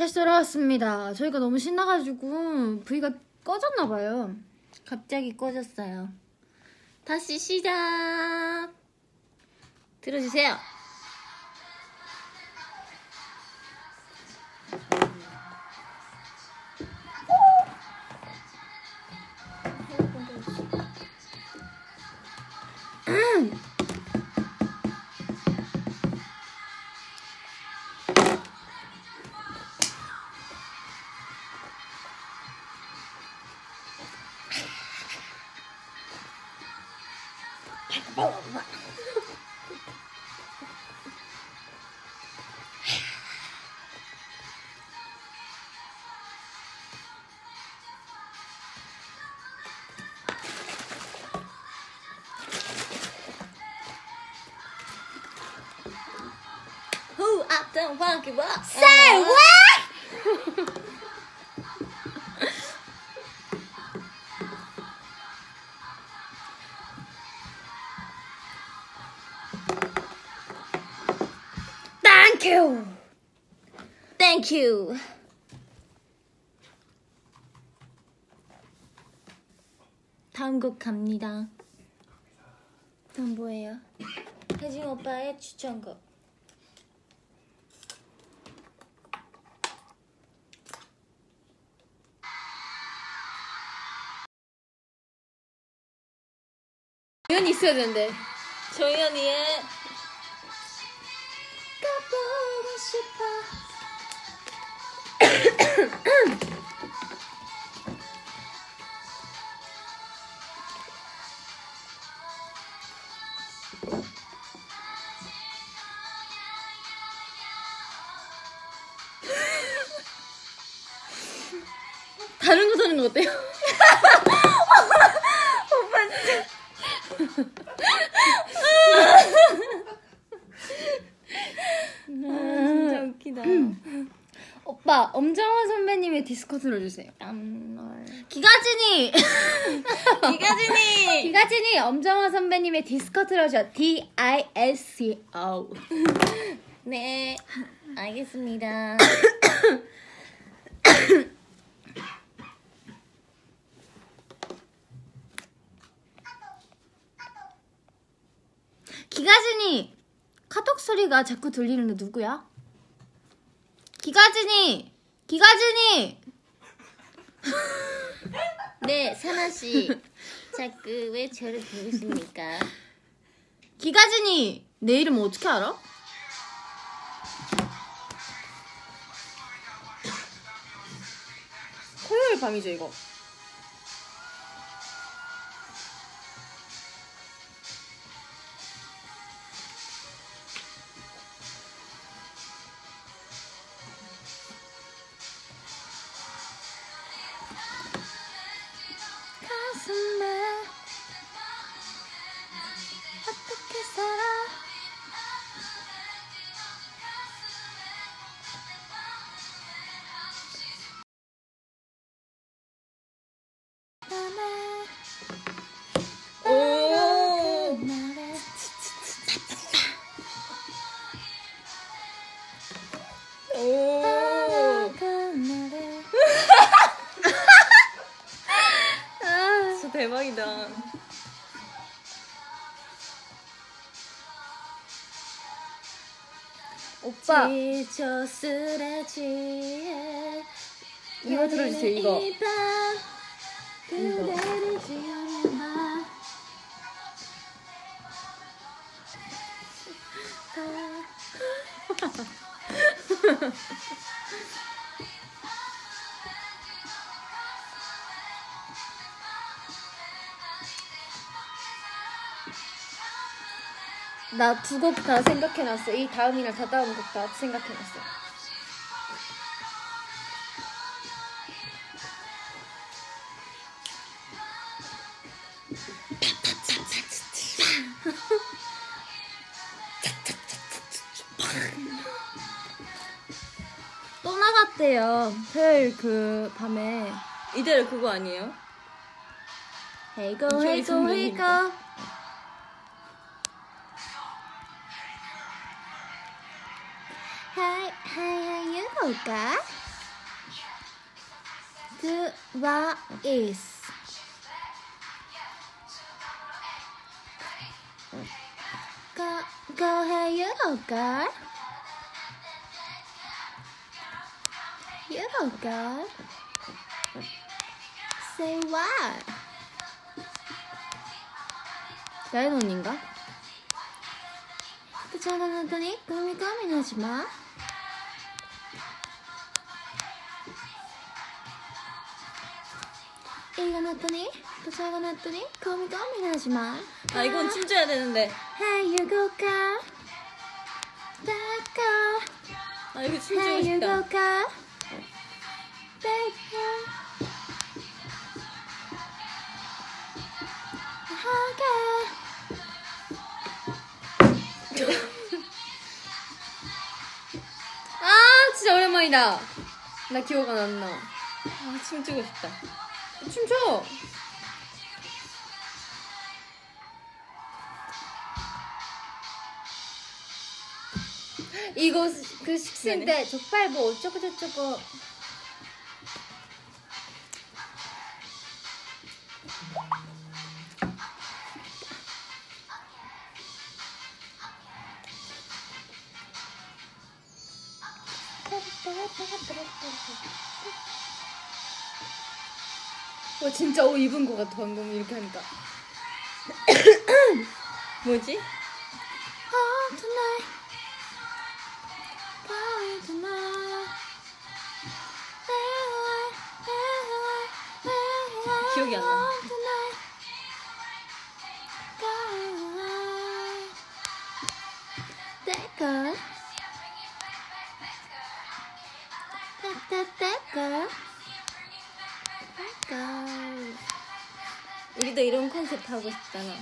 다시 돌아왔습니다. 저희가 너무 신나가지고 V가 꺼졌나봐요. 갑자기 꺼졌어요. 다시 시작. 들어주세요. funky walk? Say what? Thank you. Thank you. 다음 곡 갑니다. 다음 뭐예요? 혜진 오빠의 추천곡. 있어야 되는데. 조연이의 스코 틀어주세요. 기가진이! 기가진이. 기가진이 엄정화 선배님의 디스코 틀어줘. D-I-S-C-O. 네, 알겠습니다. 기가진이! 카톡 소리가 자꾸 들리는데 누구야? 기가진이! 기가진이! 네, 사나 씨. 자꾸 왜 저를 부르십니까? 기가진이! 내 이름 어떻게 알아? 토요일 밤이죠 이거. 오빠. 이거 들어주세요 이거. 이밤 나 두 곡 다 생각해놨어. 이 다음이랑 다 다음 곡 다 생각해놨어. 또 나갔대요. 토요일 그 밤에. 이대로 그거 아니에요? 헤이고 저희 헤이고 헤이고 까? 트와이스 Go, go hey you little girl You little girl Say what? 야인 언니인가? 또 작아놨더니 까미 까 놨더니? 또 작아놨더니? 까미 까미나지 마 아 이건 춤춰야 되는데. Hey you go That girl 아 이거 춤추고 Hey you go 싶다. girl That girl 아 진짜 오랜만이다. 나 기억 안 나. 아 춤추고 싶다. 춤춰. 이거 스- 그 식생 때 족발 뭐 어쩌고 저쩌고 진짜 옷 입은 거 같아 방금 이렇게 하니까 뭐지? Oh tonight Party tonight 기억이 안 나. That girl That that that girl 우리도 이런 컨셉 하고 싶잖아.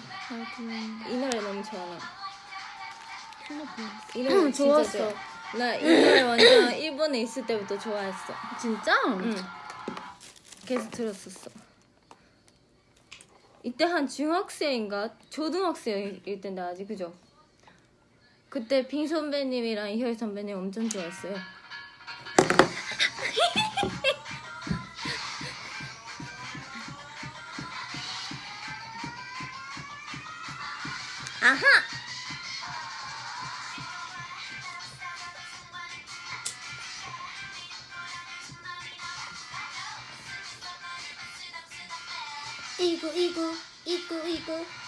이 노래 너무 좋아 나. 이 응, 노래 진짜. 좋아. 나이 노래 완전 일본에 있을 때부터 좋아했어. 진짜? 응. 계속 들었었어. 이때 한 중학생인가 초등학생일 텐데 아직 그죠? 그때 빙 선배님이랑 이효리 선배님 엄청 좋아했어요. 이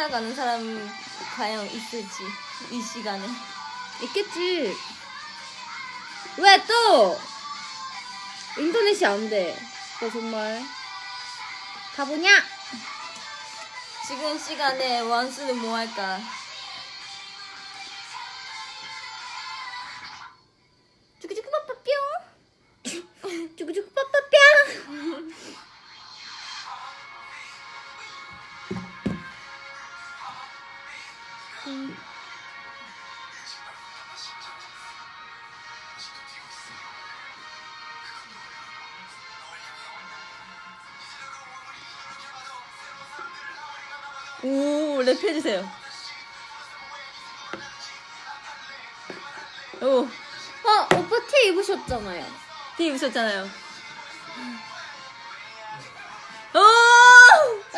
따라가는 사람 과연 있을지 이 시간에 있겠지. 왜 또? 인터넷이 안 돼. 너 정말. 바보냐? 지금 시간에 원수는 뭐 할까? 쭈구쭈구 빠빠뿅. 쭈구쭈구 빠빠뿅. 랩해주세요 오 어, 오빠 티 입으셨잖아요. 티 입으셨잖아요 오!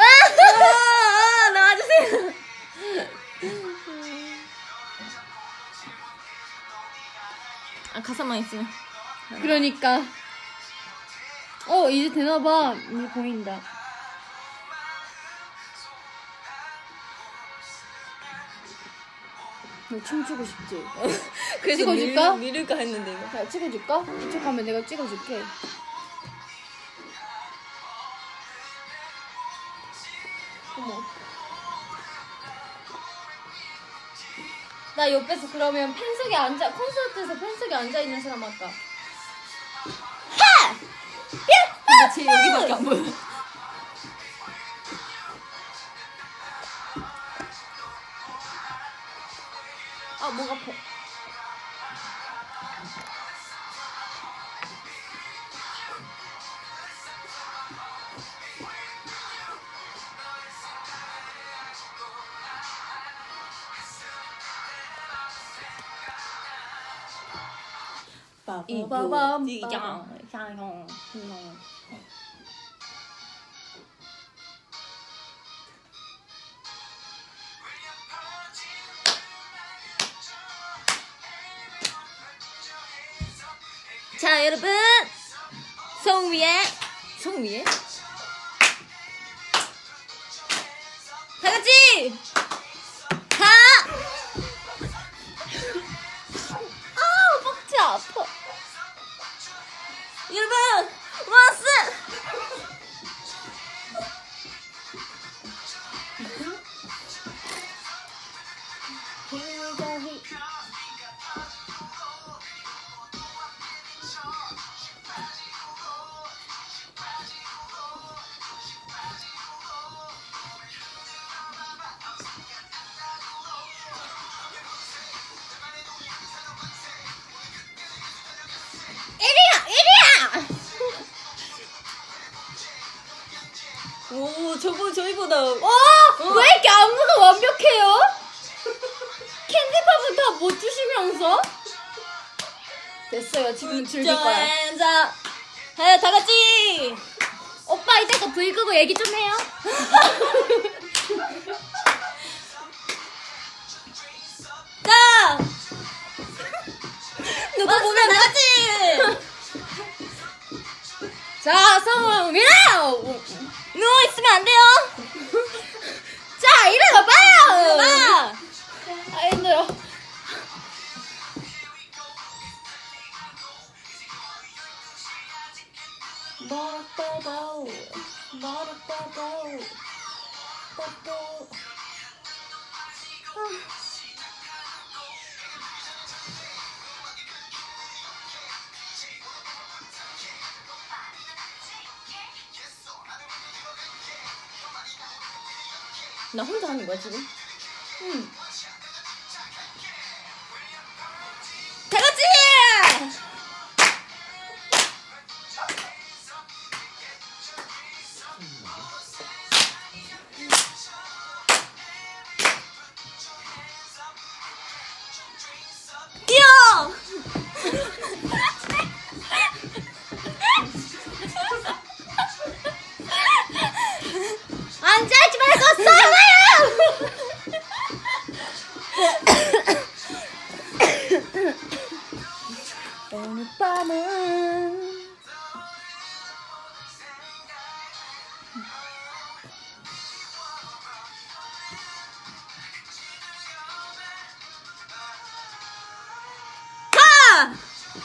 아! 나와주세요 아 가사만 있으면 그러니까. 어, 이제 되나봐. 이제 보인다. 너 춤추고 싶지? 그래서 찍어줄까? 미룰, 미룰까 했는데 이거 자, 찍어줄까? 이쪽 가면 내가 찍어줄게. 어머. 나 옆에서 그러면 팬석에 앉아, 콘서트에서 팬석에 앉아 있는 사람 할까? 근데 제 여기밖에 안 보여 아, 목 아파. 빠바밤, 빠밤. 자 여러분. 송 위에. 송 위에? 다 같이! 다! 아, 빡지 아파. 여러분 지금 즐길 거야. 다 같이 오빠 이따가 불 끄고 얘기 좀 해요. 나 혼자 하는 거야 지금?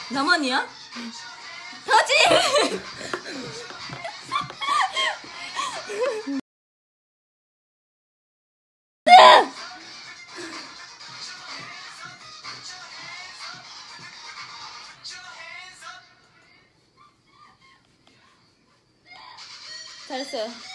나만이야? 다지! 잘했어요.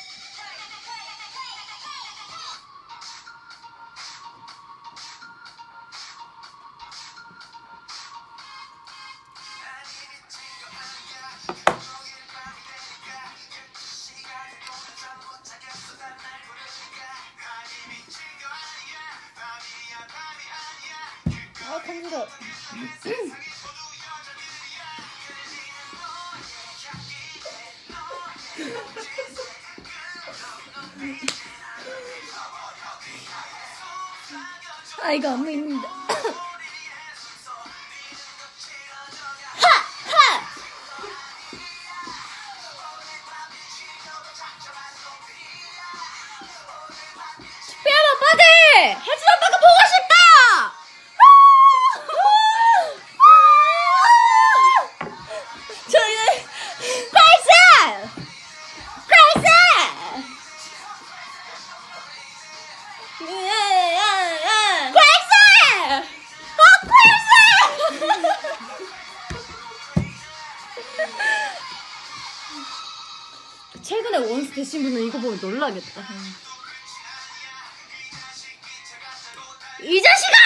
원스 되신 분은 이거 보면 놀라겠다. 이 자식아!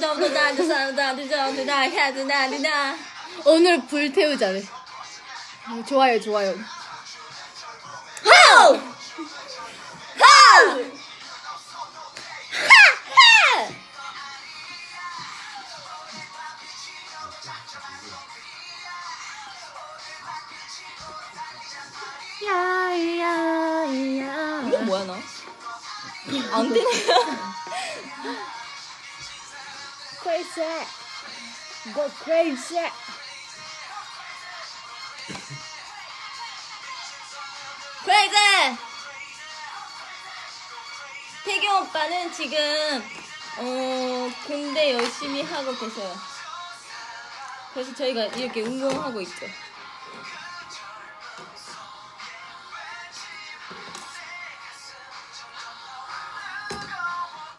sun, the sun, the sun, the night, has the night, the night. 오늘 불 태우자래. 아, 좋아요, 좋아요. Crazy. 크레이지! 태경 오빠는 지금 어 군대 열심히 하고 계세요. 그래서 저희가 이렇게 응원하고 있죠.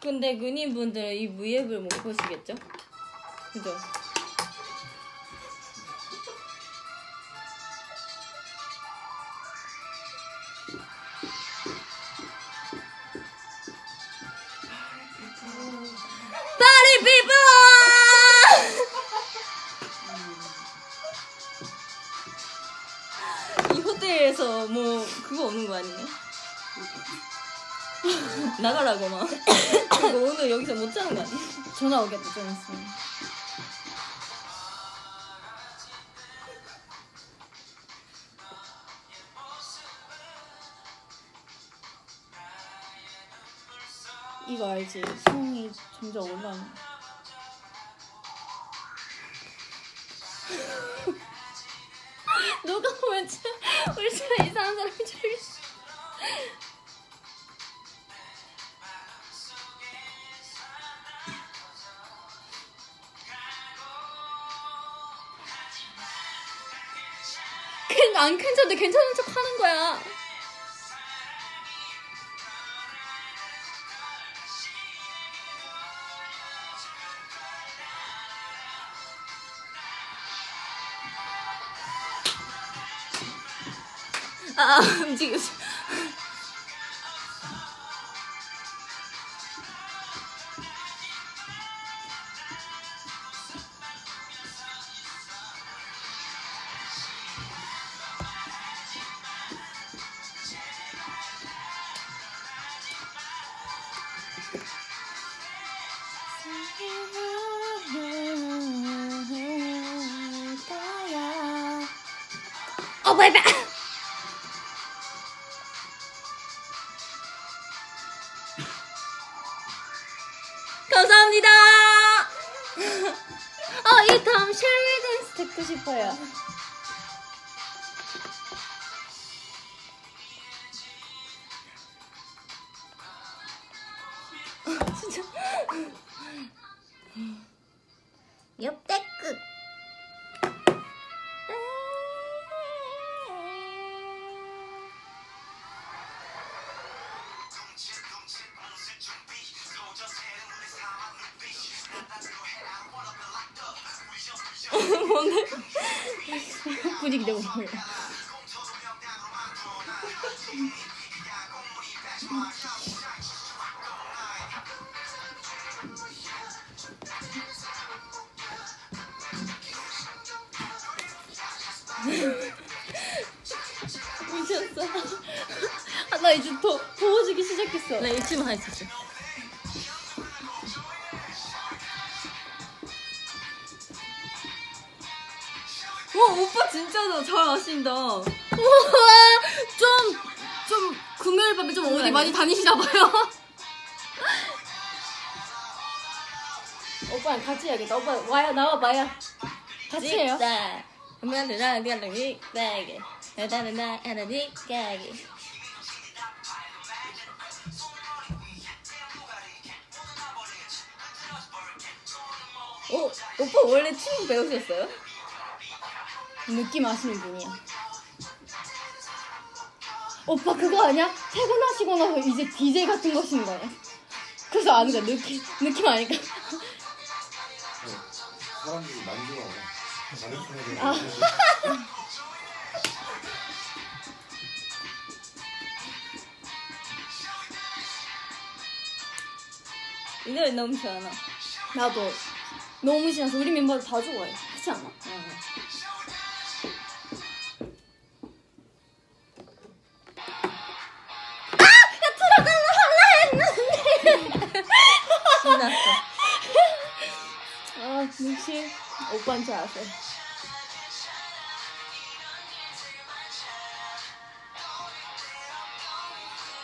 근데 군인분들은 이 무예를 못 보시겠죠? 그죠? 나가라고 막. 이거 오늘 여기서 못 자는 거 아니야? 전화 오겠다, 좀 있으면. 이거 알지? 성이 점점 올라오는. 거. 안 괜찮은데 괜찮은 척 하는 거야. 아, 움직여. 어, way back. 감사합니다. 아, 이 다음 쉐리 댄스 듣고 싶어요. 있어. 와 오빠 진짜 잘 아신다. 우와, 좀, 좀, 금요일 밤에 좀 어디 많이 다니시나 봐요. 오빠랑 같이 해야겠다. 오빠, 와요, 나와 봐요. 같이 해요. 네. 그러면 내가 내가 너희 나에게 나는 나 하나 니까게. 오 오빠 원래 춤 배우셨어요? 느낌 아시는 분이야. 오빠 그거 아니야? 퇴근하시고 나서 이제 DJ 같은 거 하시는 거 아니야? 그래서 아는 거야. 느낌, 느낌 아니까. 사람들이 만들어. 아. 이 노래 너무 좋아 나. 나도 너무 신나서 우리 멤버들 다 좋아해. 그렇지 않아? 신났어. 아, 역시 오빠인 줄 알았어.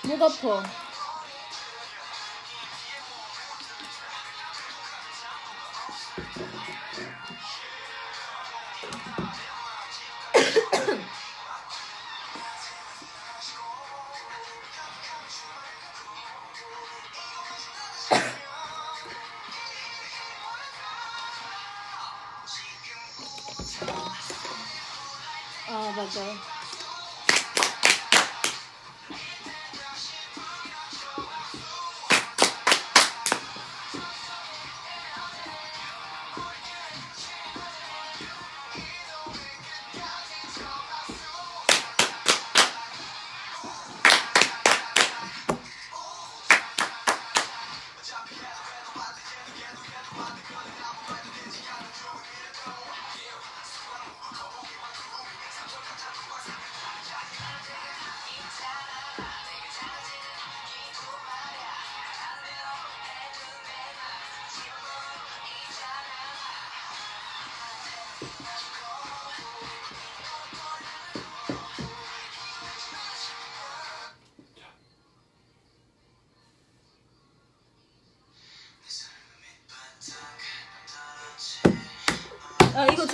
목 아파.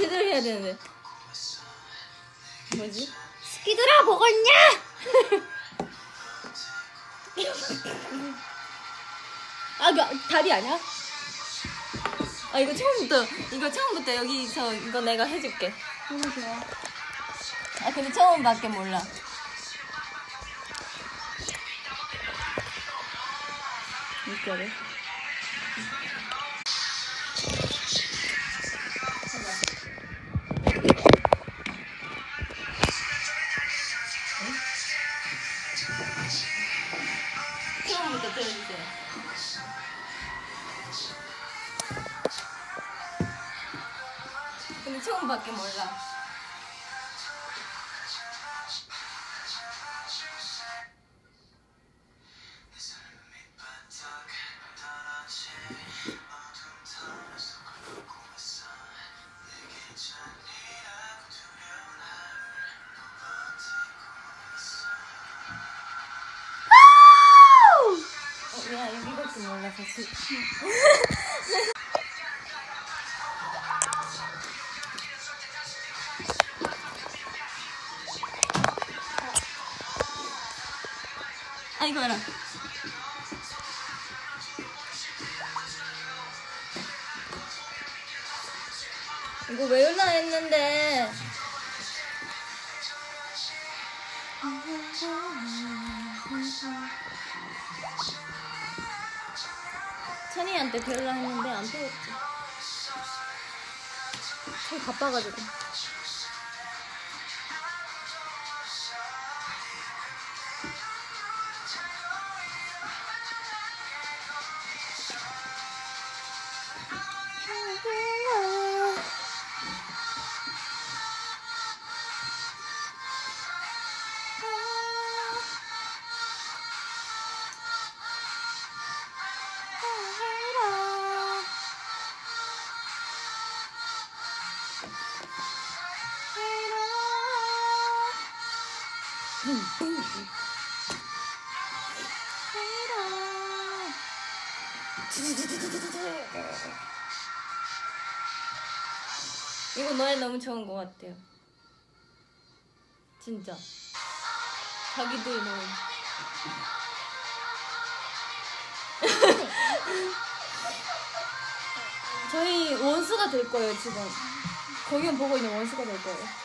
제대로 해야 되는데. 뭐지? 스키드라 먹었냐? 아, 그 다리 아니야? 아 이거 처음부터 이거 처음부터 여기서 이거 내가 해줄게. 너무 좋아. 아 근데 처음밖에 몰라. 이거를. 아이고 알아 이거 외울라 했는데 천이한테 배우려 했는데 안 배웠지. 참 바빠가지고. 너무 좋은 것 같아요. 진짜. 자기들 노래. 저희 원수가 될 거예요, 지금. 공연 보고 있는 원수가 될 거예요.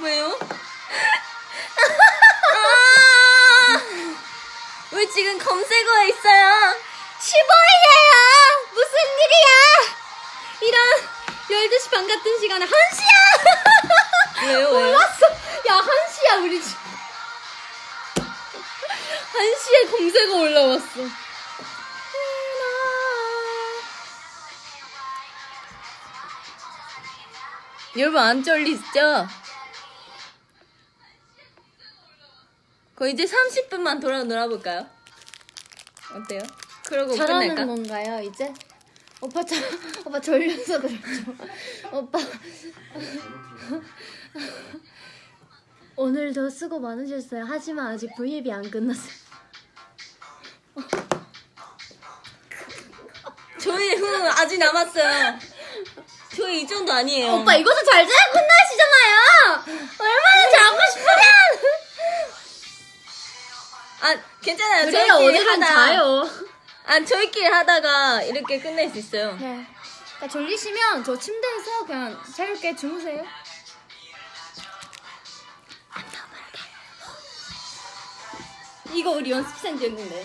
왜요? 아, 왜 지금 검색어에 있어요? 15일이에요! 무슨 일이야! 이런 12시 반 같은 시간에 1시야! 왜요? 몰랐어! 야, 1시야, 우리 집. 1시에 검색어 올라왔어. 여러분 안 쫄리시죠? 거 이제 30분만 돌아 놀아볼까요? 어때요? 그러고 잘하는 끝낼까? 건가요, 이제? 오빠, 저, 오빠 졸려서 그렇죠. 오빠. 오늘도 수고 많으셨어요. 하지만 아직 V앱이 안 끝났어요. 저희 후 아직 남았어요. 저희 이 정도 아니에요. 오빠 이것도 잘 돼야 끝나시잖아요! 얼마나 잘하고 싶으면! 아 괜찮아요. 그래요, 저희끼리 오늘은 하다- 자요. 아 저희끼리 하다가 이렇게 끝낼 수 있어요. 네. 그러니까 졸리시면 저 침대에서 그냥 자유롭게 주무세요. 이거 우리 연습생 됐는데.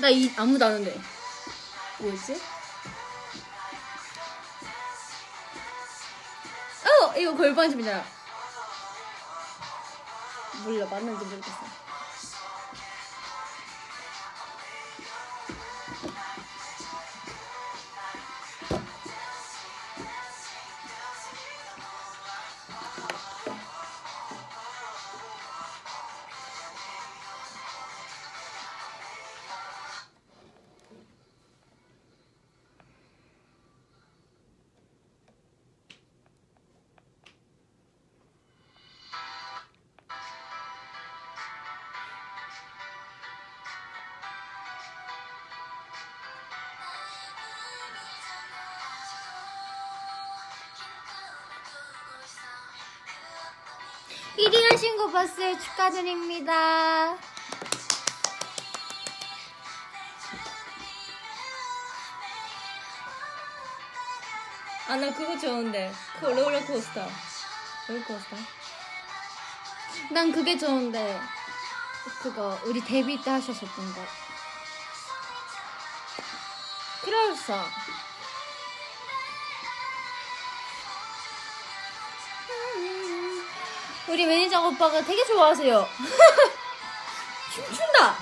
나 이 아무도 안 하는데. 뭐였지? 어! 이거 골반심이잖아. 몰라, 맞는지 모르겠어. 봤어요. 축하드립니다. 아 나 그거 좋은데. 그 롤러코스터. 롤러코스터. 난 그게 좋은데. 그거, 우리 데뷔 때 하셨었던 거. 크라우사. 우리 매니저 오빠가 되게 좋아하세요. 춤춘다.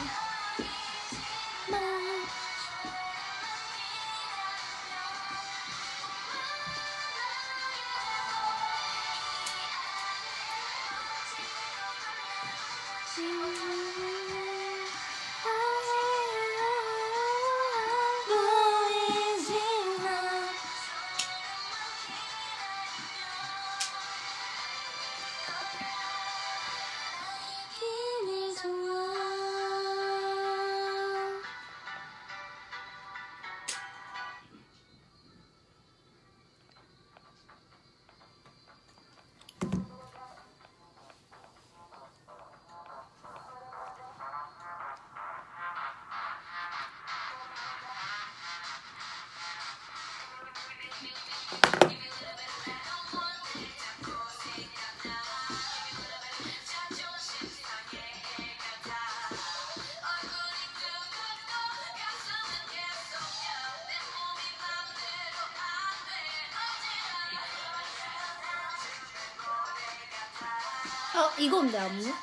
이건데 안무?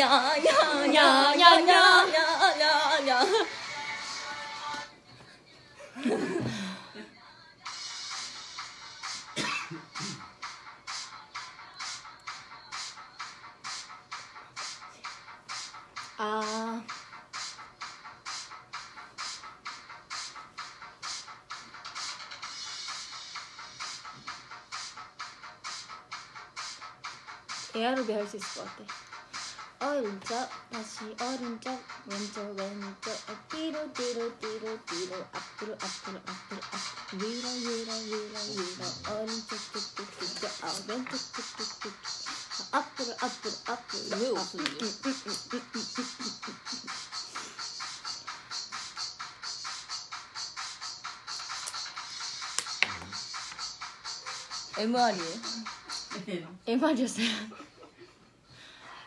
야야야야야야야야 아 에어로비 할 수 있을 것 같아. 오른쪽 다시 오른쪽 왼쪽 왼쪽 뒤로 뒤로 뒤로 뒤로 앞으로 앞으로 앞으로 앞으로 위로 위로 위로 위로 오른쪽 뚝뚝뚝 아 왼쪽 뚝뚝뚝 아, 앞으로 앞으로 앞으로 왜 아, 웃으니? 음, 음, 음, 음, 음, 음, 음, 음. MR이에요. MR이었어요.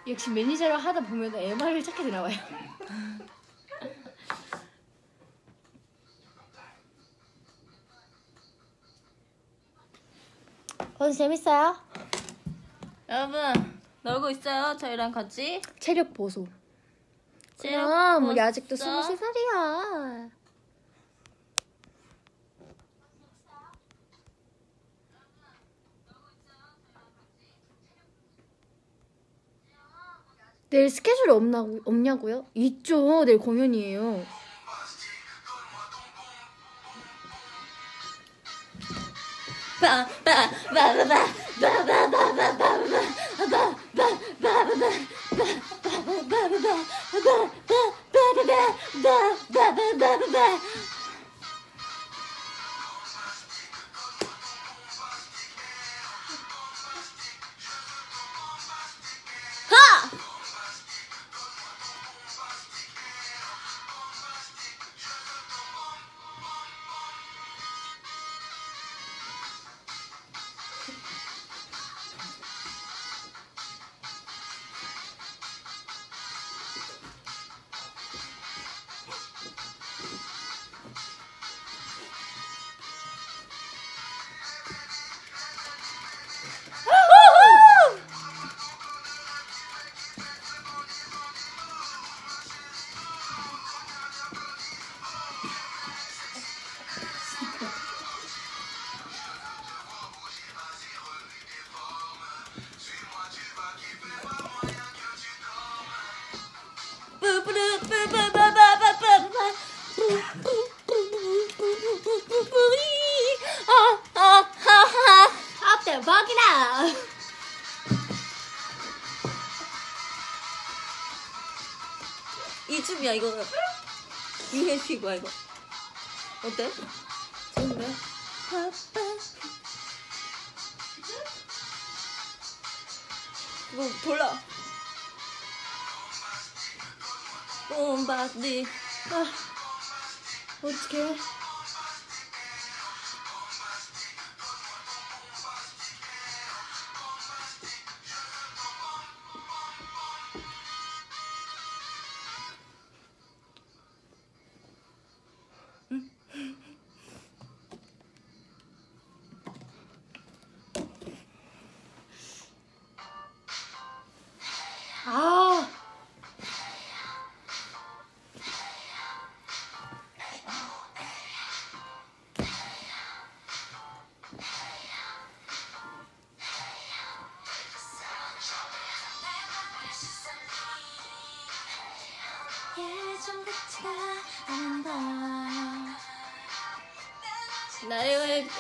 역시 매니저를 하다 보면 MR을 찾게 되나 봐요. 오늘 재밌어요? 여러분 놀고 있어요 저희랑 같이 체력 보소. 체력 그럼 우리 아직도 보소. 23살이야. 내일 스케줄이 없나, 없냐고요? 있죠. 내일 공연이에요. 야 이거는 USP가 이거 어때? 좋은데? 이거 몰라 봄바디 어떡해.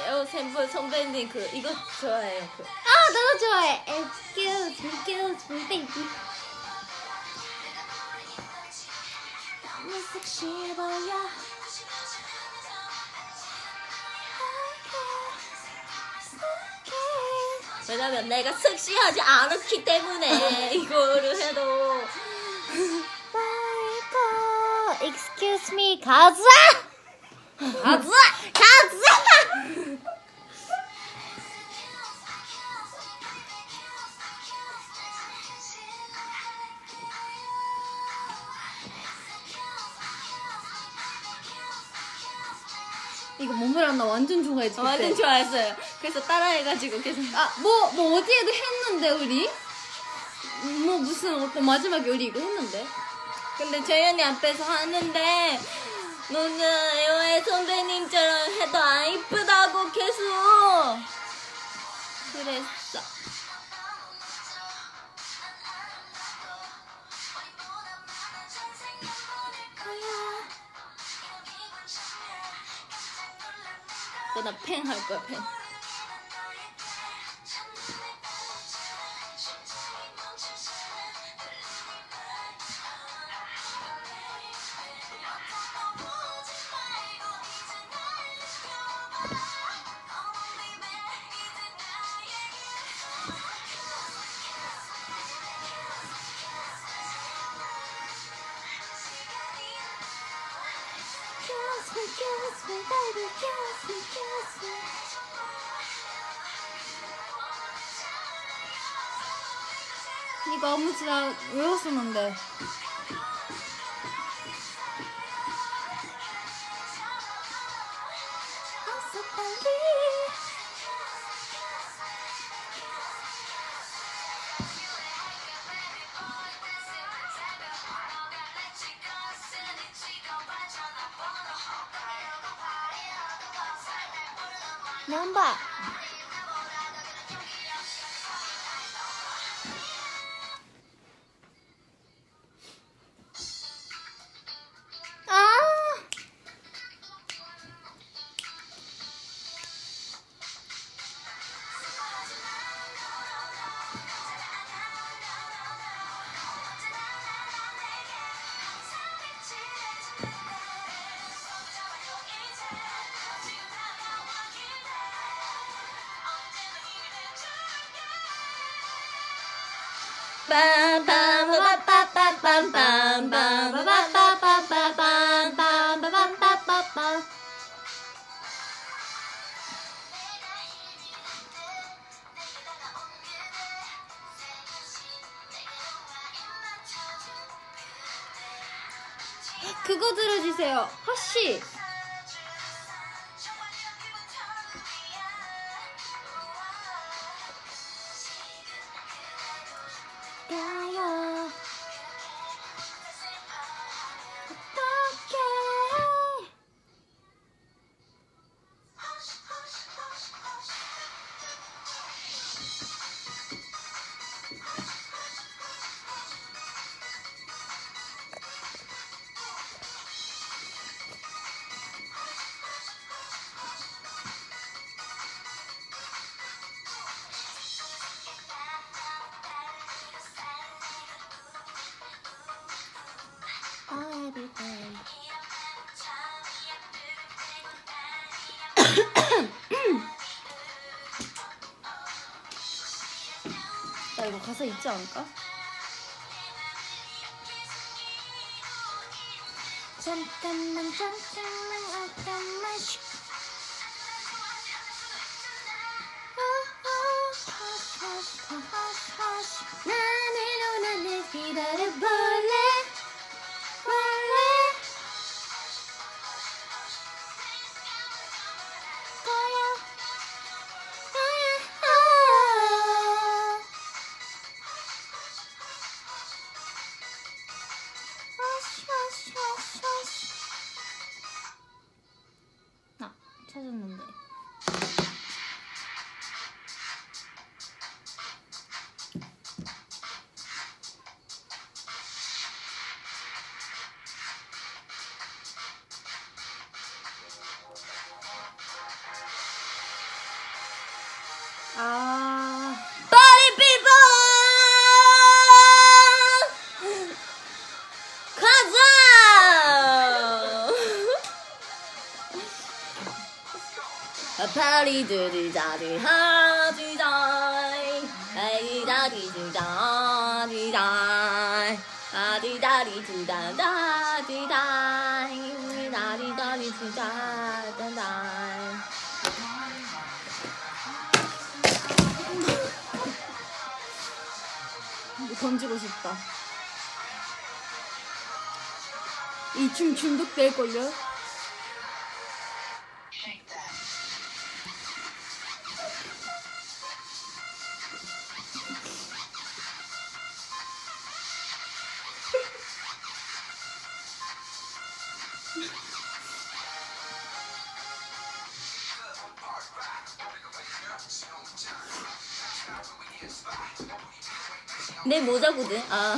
에어 샘플 선배님 그 이거 좋아해요 그 아, 나도 좋아해. Excuse me, excuse me, baby. 너무 섹시해 보여. 왜냐면 내가 섹시하지 않았기 때문에 이거를 해도 excuse me, 가자! 가자! 가자! 이거 몸을 나 완전 좋아했지. 어, 완전 좋아했어요 그래서 따라해가지고 계속 아, 뭐, 뭐 어디에도 했는데, 우리? 뭐 무슨 어떤 마지막에 우리 이거 했는데? 근데 재현이 앞에서 하는데 너는 에어의 선배님처럼 해도 안 이쁘다고 계속 그랬어. 나펜 할 거야 펜 진짜 외웠었는데. 허 가사 있지 않을까? 잠깐만 잠깐 이거 던지고 싶다. 이 춤 중독될걸요? 내 모자거든. 아.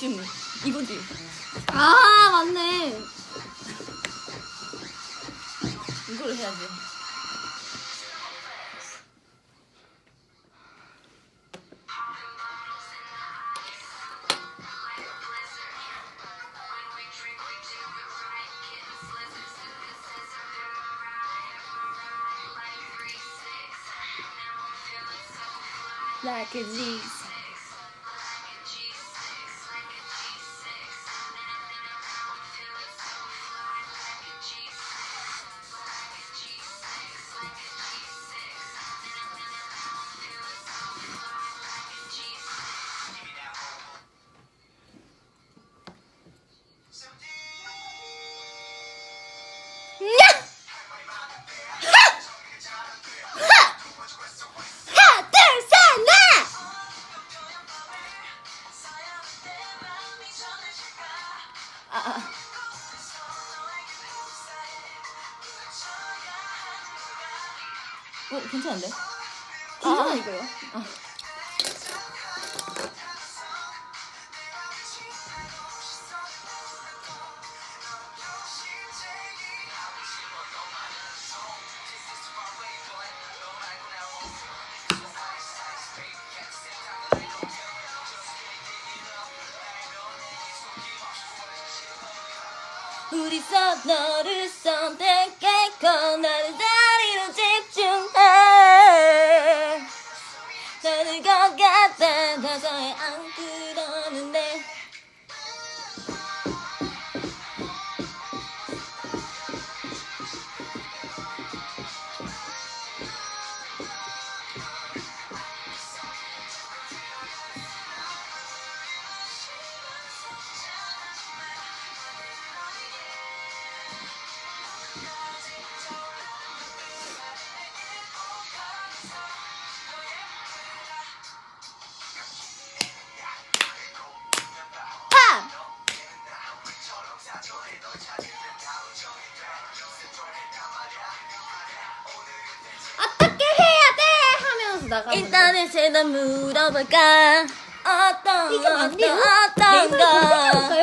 지 이때쯤 이거지 아 맞네. 이걸 해야지 Like a. 어, 괜찮은데? 괜찮아 아, 이거요. 우리 서 너 인터넷에다 물어볼까 어떤. 어떤 어떤 거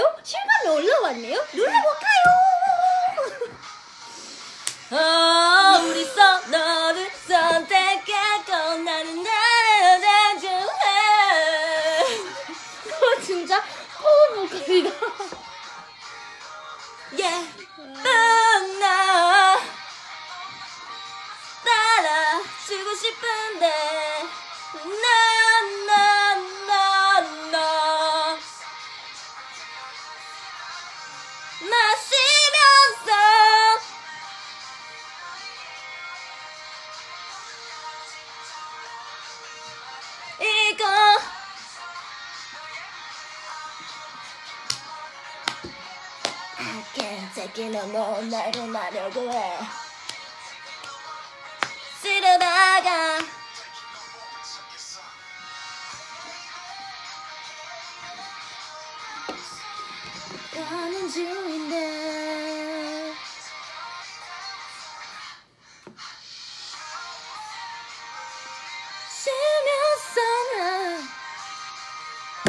no more 나를 말려고 해 쓰러다가 가는 중인데.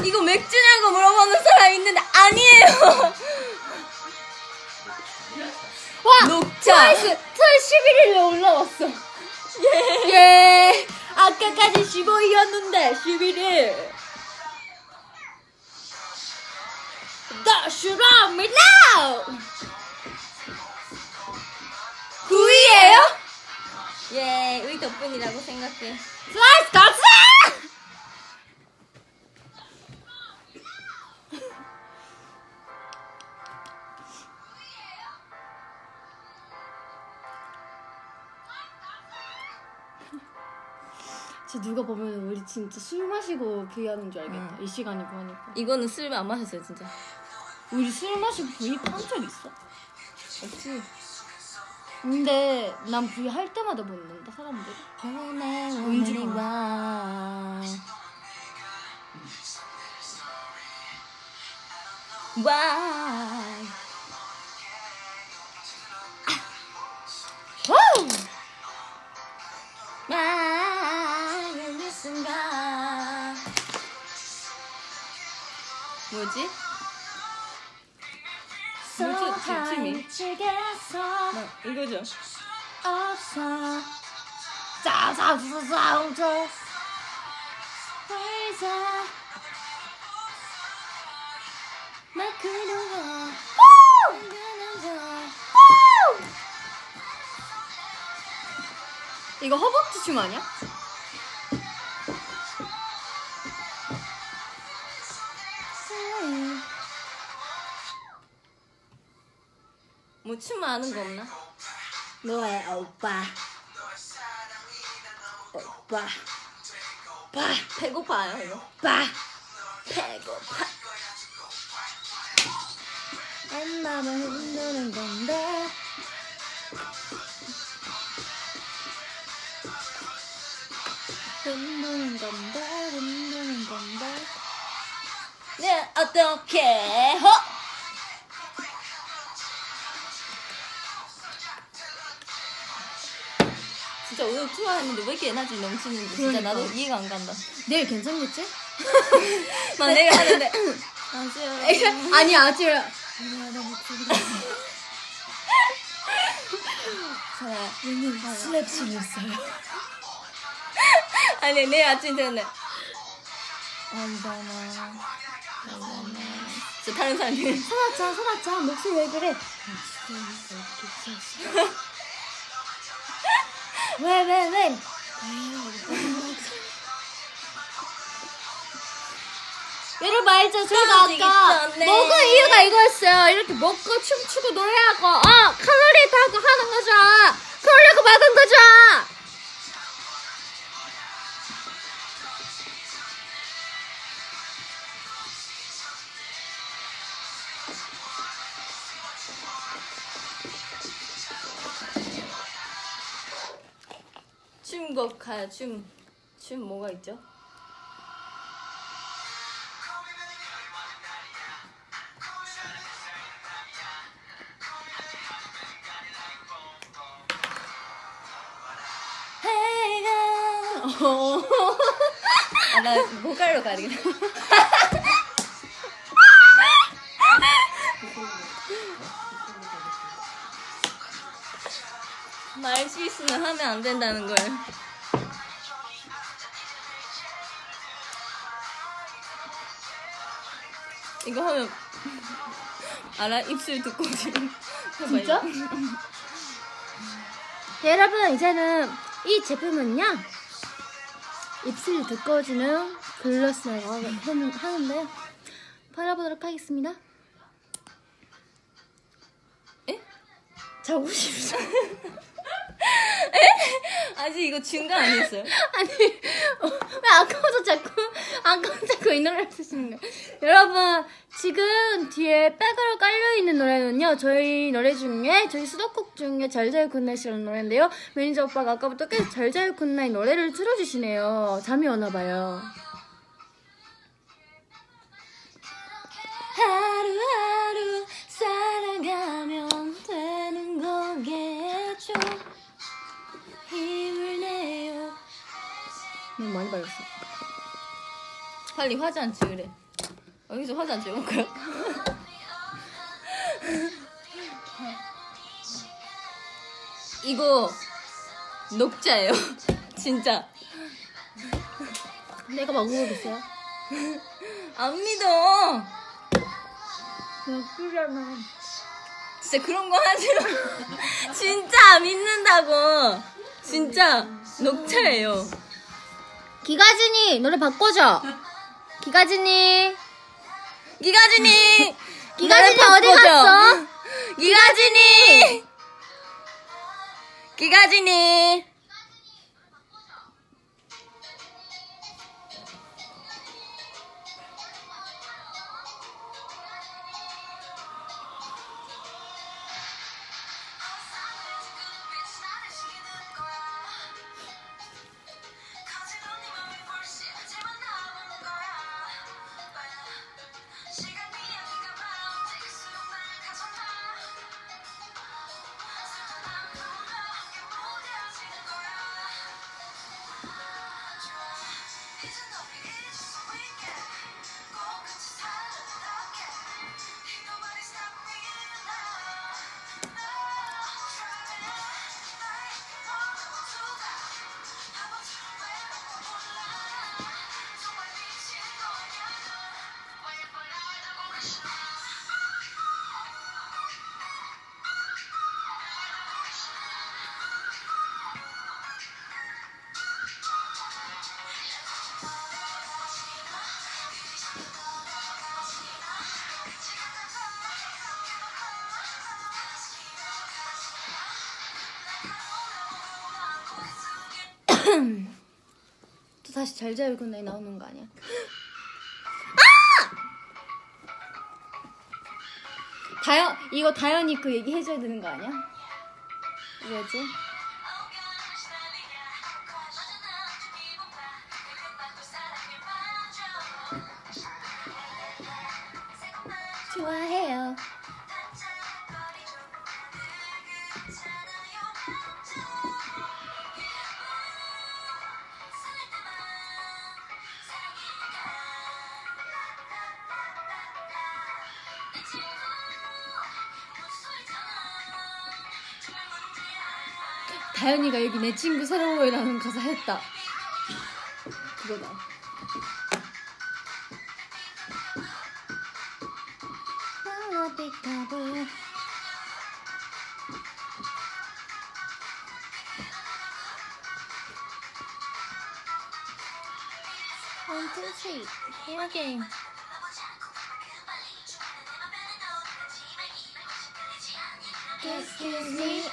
이거 맥주냐고 물어보는 사람 있는데 아니에요 녹차. 트와이스 트와이스 11일에 올라왔어. 예. 예. 아까까지 15일이었는데 11일. Dash on me now. 9위예요? 예, 우리 덕분이라고 생각해. 트와이스 가자! 진짜 누가 보면 우리 진짜 술 마시고 비하는 줄 알겠다. 응. 이 시간이 보니까. 이거는 술 안 마셨어요, 진짜. 우리 술 마시고 V 판적 있어? 없지. 근데 난 V 할 때마다 묻는다 사람들이. 은지가. 와. 와. 와. 뭐지? 뭐, 이거죠. 짜자자자자. 이거 허벅지 춤 아니야? 뭐 춤 아는 거 없나? 너의 오빠. 오빠. 봐 배고파요 이거. 오빠. 배고파. 엄마를 흔드는 건데. 흔드는 건데 흔드는 건데. 네 어떻게 허? 진짜 오늘 투어 했는데 왜 이렇게 에너지 넘치는지 진짜 나도 이해가 안 간다. 내일 괜찮겠지? 네. 막 내일 하는데. 아쉬워 아니 아직 슬랩 춤이었어요. 아니 내일 아침 되는데 저 다른 사람이. 소라짱 소라짱 목소리 왜 그래 왜왜 왜? 여러분 알죠? 저희가 아까. 먹은 이유가 이거였어요. 이렇게 먹고 춤추고 노래하고 어 칼로리 타고 하는 거죠. 그러려고 막은 거죠. 춤곡 가요 춤. 춤 뭐가 있죠? 어. 아, 나 보컬로 가야 되겠다. 말 실수는 하면 안 된다는 걸. 이거 하면 알아? 입술 듣고 지금 진짜? 이거. 여러분 이제는 이 제품은요 입술이 두꺼워지는 글로스라고 하는- 하는데요 발라보도록 하겠습니다 에? 자고 싶어 아직 이거 중간 아니었어요? 아니 어, 왜 아까부터 자꾸 아까부터 자꾸 이 노래를 쓰시는 거예요? 여러분 지금 뒤에 백으로 깔려있는 노래는요 저희 노래 중에 저희 수록곡 중에 잘자요 Good Night이라는 노래인데요. 매니저 오빠가 아까부터 계속 잘자요 Good Night 노래를 틀어주시네요. 잠이 오나봐요. 하루하루 살아가면 되는 거겠죠 힘을 내요 너무 많이 발렸어 빨리 화장 안 지우래. 여기서 화장 안 지울 거야? 이거 녹자예요. 진짜. 내가 먹어보겠어요 안 믿어. 예쁘잖아 진짜 그런 거 하지 마. 진짜 안 믿는다고. 진짜 녹차예요. 기가진이 노래 바꿔줘 기가진이 기가진이. 기가진이 어디. 갔어? 기가진이. 기가진이. 다시 잘 자요 굿나잇 나오는 거 아니야? 아! 다현 이거 다현이 그 얘기 해줘야 되는 거 아니야? 뭐지? 다현이가 여기 내 친구 새로워이라는 가사 했다. 그거다. One, two, three. Here again. Excuse me.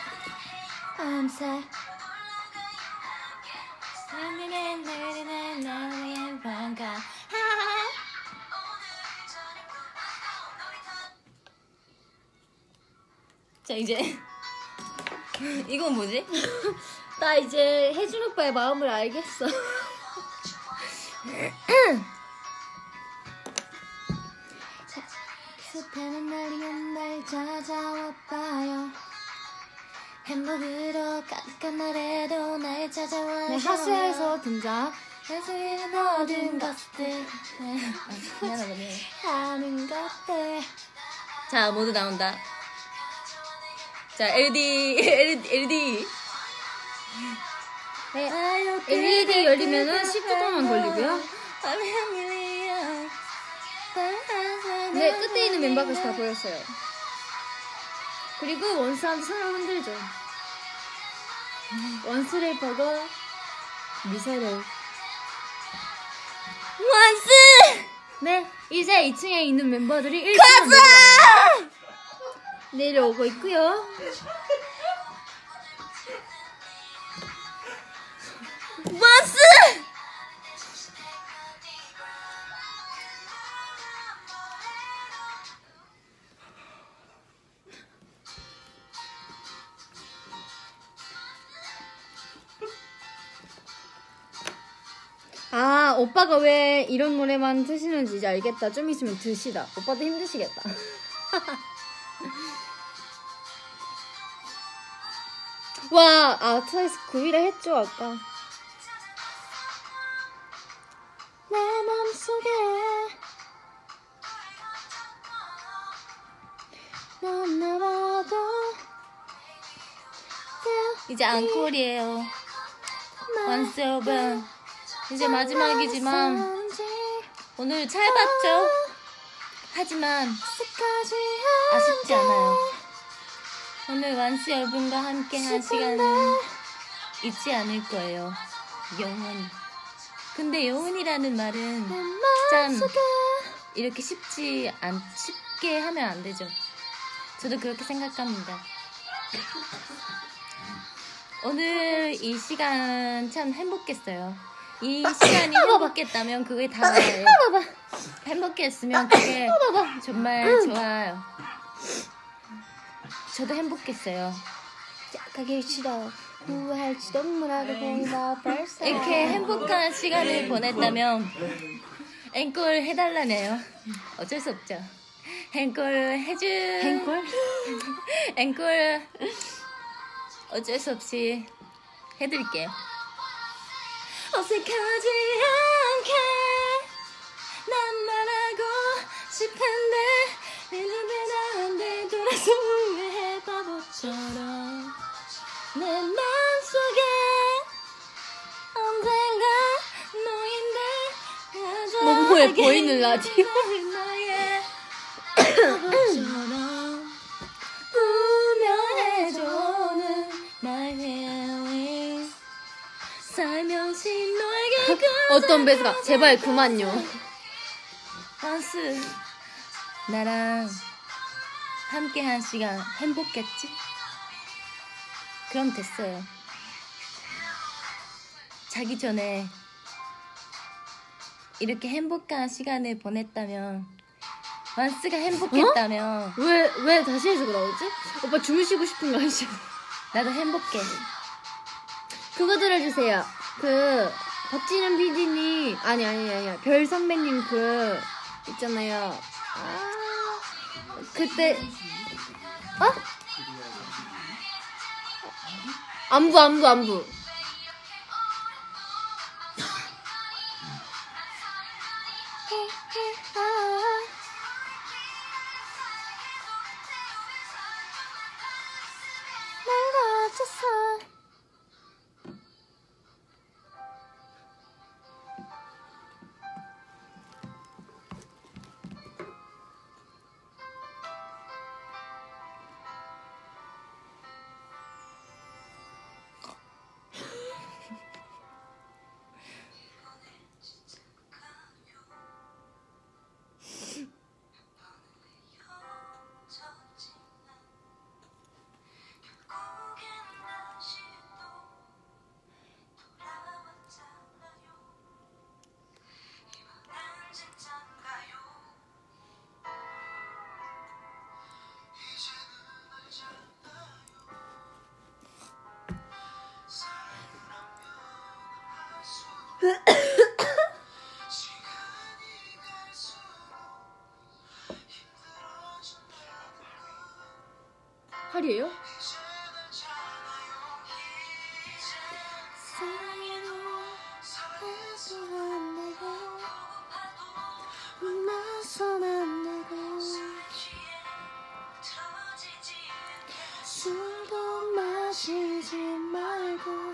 I'm sorry. 자 이제 이건 뭐지? 나 이제 혜준 오빠의 마음을 알겠어. 습하는 날이 한날 찾아와봐요. 행복으로 가득한 날에도 날 찾아와. 네, 하수에서 등장. 하수의 모든 것들. 미안하네. 하는 것들. 자 모두 나온다. 자 LD LD LD 네, LED 열리면은 10초 동안 걸리고요. 네, 끝에 있는 멤버까지 다 보였어요. 그리고 원스한테 손을 흔들죠. 원스를 보고 미소를. 원스 네, 이제 2층에 있는 멤버들이 1층으로 내려와요. 내려오고 있고요. 원스 아, 오빠가 왜 이런 노래만 트시는지 이제 알겠다. 좀 있으면 드시다. 오빠도 힘드시겠다. 와, 아, 트와이스 9위라 했죠, 아까. 내 맘속에 넌 나와도 이제 앙콜이에요. 원스 여러분 이제 마지막이지만 오늘 짧았죠? 하지만 아쉽지 않아요. 오늘 완스 여러분과 함께 한 시간은 잊지 않을 거예요. 영원히. 근데 영원이라는 말은 참 이렇게 쉽지 않, 쉽게 하면 안 되죠. 저도 그렇게 생각합니다. 오늘 이 시간 참 행복했어요. 이 시간이 행복했다면 그게 다예요. 행복했으면 그게 정말 좋아요. 저도 행복했어요. 가기 싫어 몰라도 공다 벌써 이렇게 행복한 시간을 보냈다면 앵콜 해달라네요. 어쩔 수 없죠. 앵콜 해줄 앵콜? 앵콜 어쩔 수 없이 해드릴게요. 어색하지 않게 난 말하고 싶은데 이제는 안돼 돌아서 후 몸보에 보이는 라디오 어떤 배스가 제발 그만요. 나랑 함께 한 시간 행복했지? 그럼 됐어요. 자기 전에 이렇게 행복한 시간을 보냈다면 완스가 행복했다면 왜 왜 다시 해서 그러지? 오빠 주무시고 싶은 거 아니죠? 나도 행복해. 그거 들어주세요. 그 박진현 PD님 아니 아니 아니 별 선배님 그 있잖아요. 아 그때 어? 안부 안부 안부. 팔이에요? 술도 마시지 말고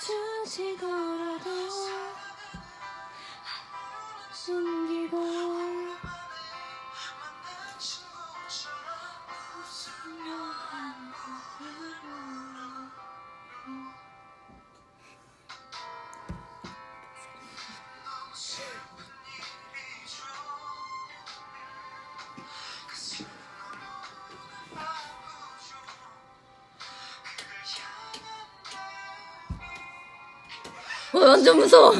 주지더 완전 무서워.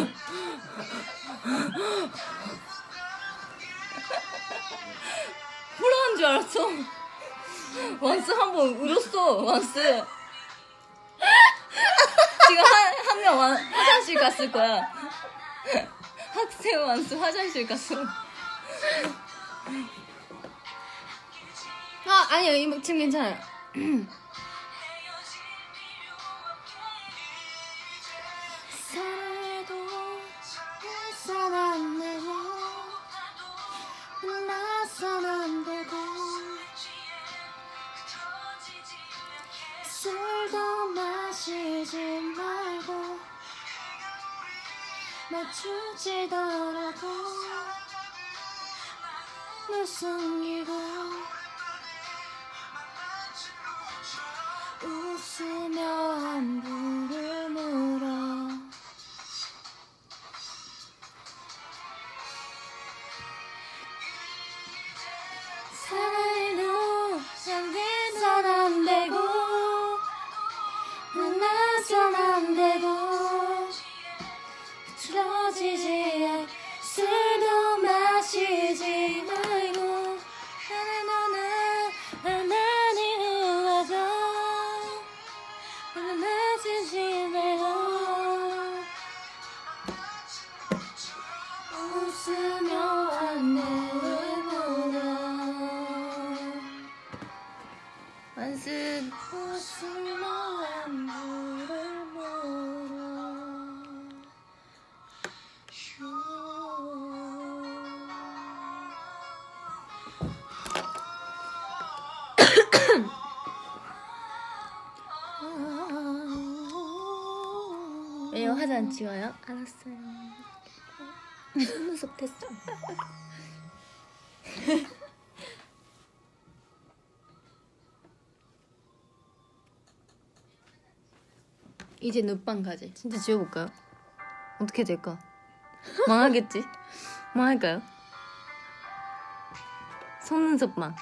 불어한 줄 알았어. 완스 한 번 울었어, 완스. 지금 한, 한 명 화장실 갔을 거야. 학생 완스 화장실 갔어. 아 아니요 이 지금 괜찮아요. 맞추지더라도 널 숨기고 웃으며 안부 안 지워요? 알았어요. 속눈썹 됐어. 이제 눕방 가지. 진짜 지워볼까요? 어떻게 될까? 망하겠지? 망할까요? 속눈썹 망.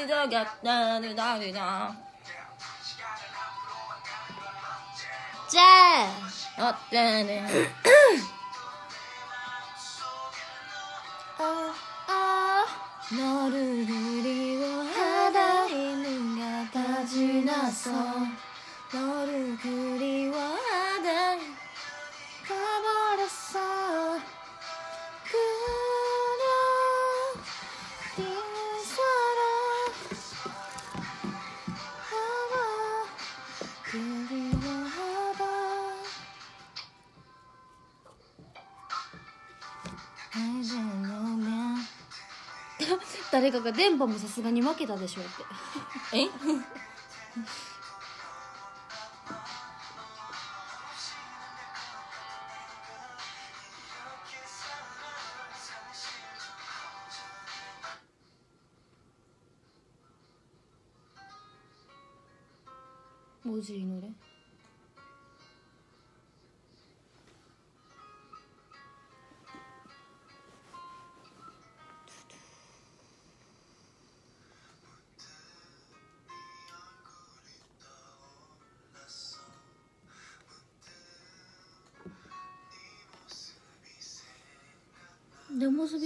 リドギじゃあ。ってね。誰かが電波もさすがに負けたでしょって。え？文字の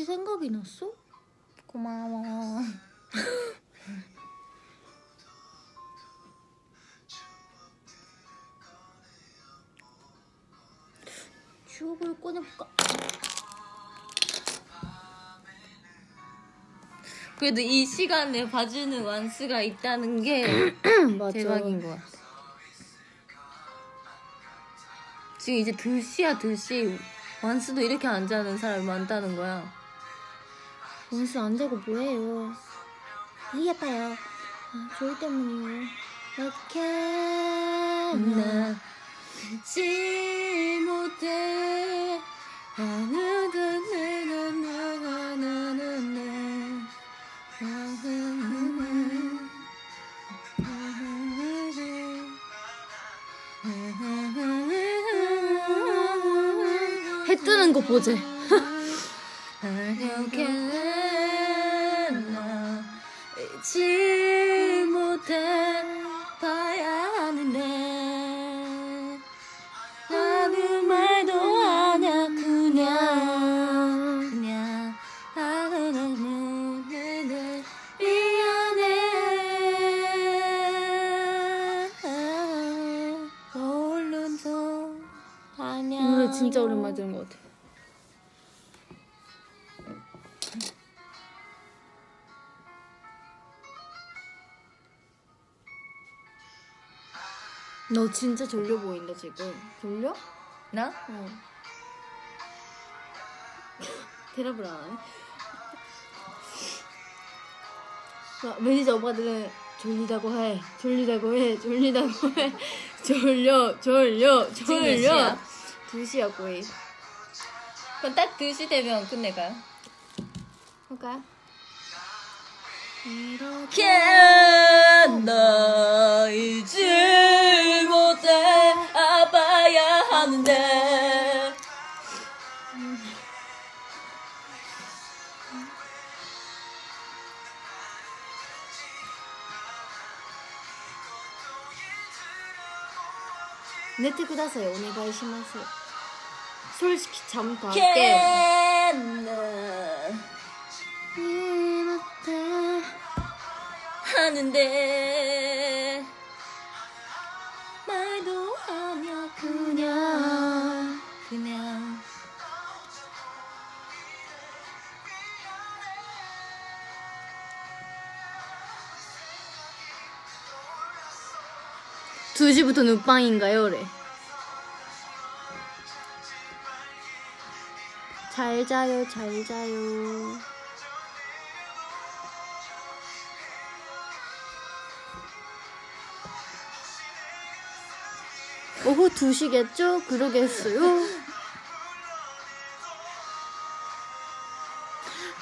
생각이 났어? 고마워. 추억을 꺼내볼까? 그래도 이 시간에 봐주는 완수가 있다는 게. 대박인 것 같아. 지금 이제 2시야 2시 완수도 이렇게 안 자는 사람이 많다는 거야. 원수 안 자고 뭐해요? 이 아파요. 아, 졸 때문이에요. 이렇게 나 잊지 못해 아무도 해 뜨는 거 보재. 心。 너 진짜 졸려 보인다 지금. 졸려? 나? 어. 대답을 안 하네. 막 매니저 오빠들은 졸리다고 해, 졸리다고 해, 졸리다고 해, 졸려, 졸려, 지금 몇 졸려. 시야? 두 시야 거의. 그럼 딱 2시 되면 끝내가요 볼까요? 나 잊지 하는데. 내때 ください 오네가이시마스 솔직히 잠도 안 깨요. 네, 하는데. 2시부터 눈빵인가요? 그래. 잘 자요, 잘 자요. 오후 2시겠죠? 그러겠어요.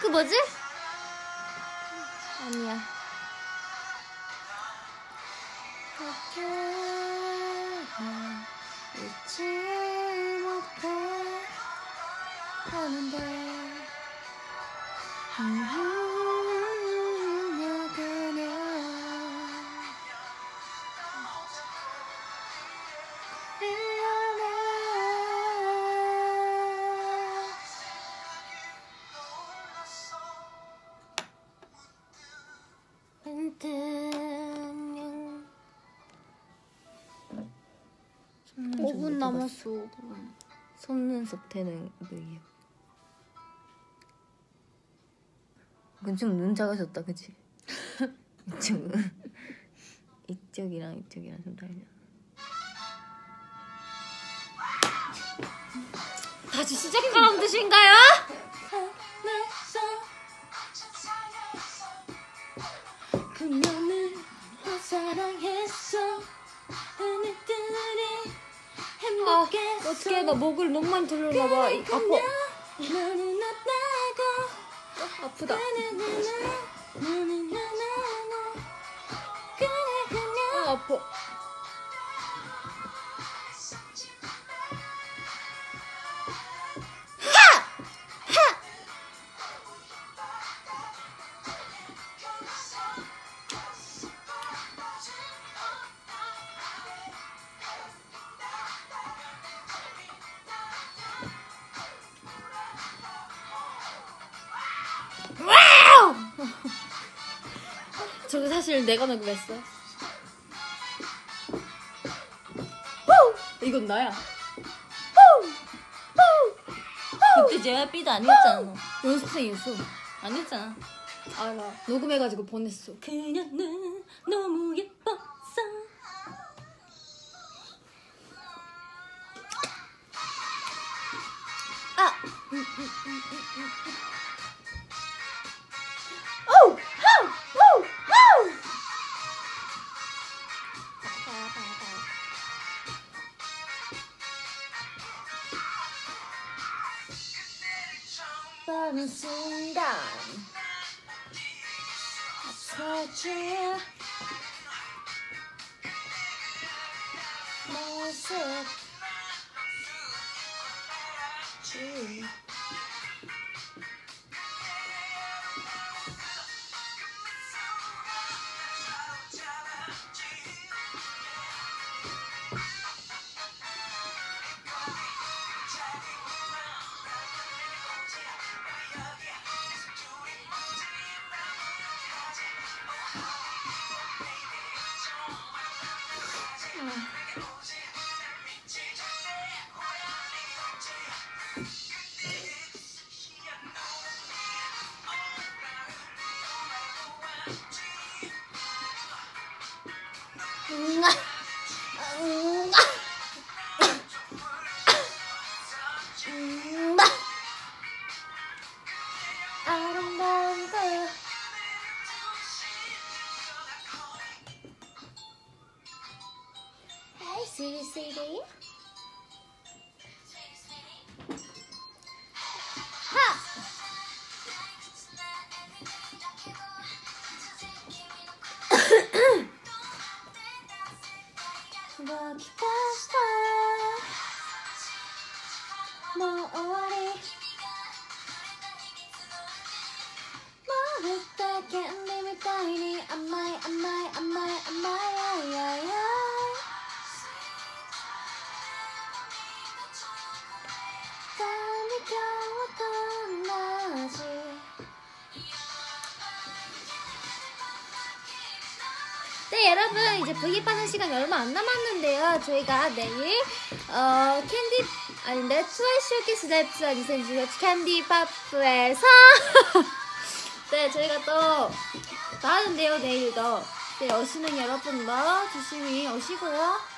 그 뭐지? 5분 남았어. 5분. 속눈썹 되는 거예요. 근좀 눈 작아졌다, 그치? 이쪽은 이쪽이랑 이쪽이랑 좀 다르잖아. 다시 시작하라는 뜻인가요? 아, 어떻게 나 목을 너무 많이 돌렸나 봐. 이- 아파. 없다고 아프다. 아, 아파. 사실 내가 녹음했어. 이건 나야. 그때 제가 삐도 아니었잖아 연습생이었어. 아니었잖아 알아. 녹음해가지고 보냈어. 그녀는 너무 예뻤어 어 없어 여러분 이제 V앱 하는 시간이 얼마 안 남았는데요. 저희가 내일 어 캔디 아닌데 트와이스 쇼케이스 랩스 2016 캔디 파프에서 네 저희가 또 나가는데요 내일도 네 오시는 여러분도 조심히 오시고요.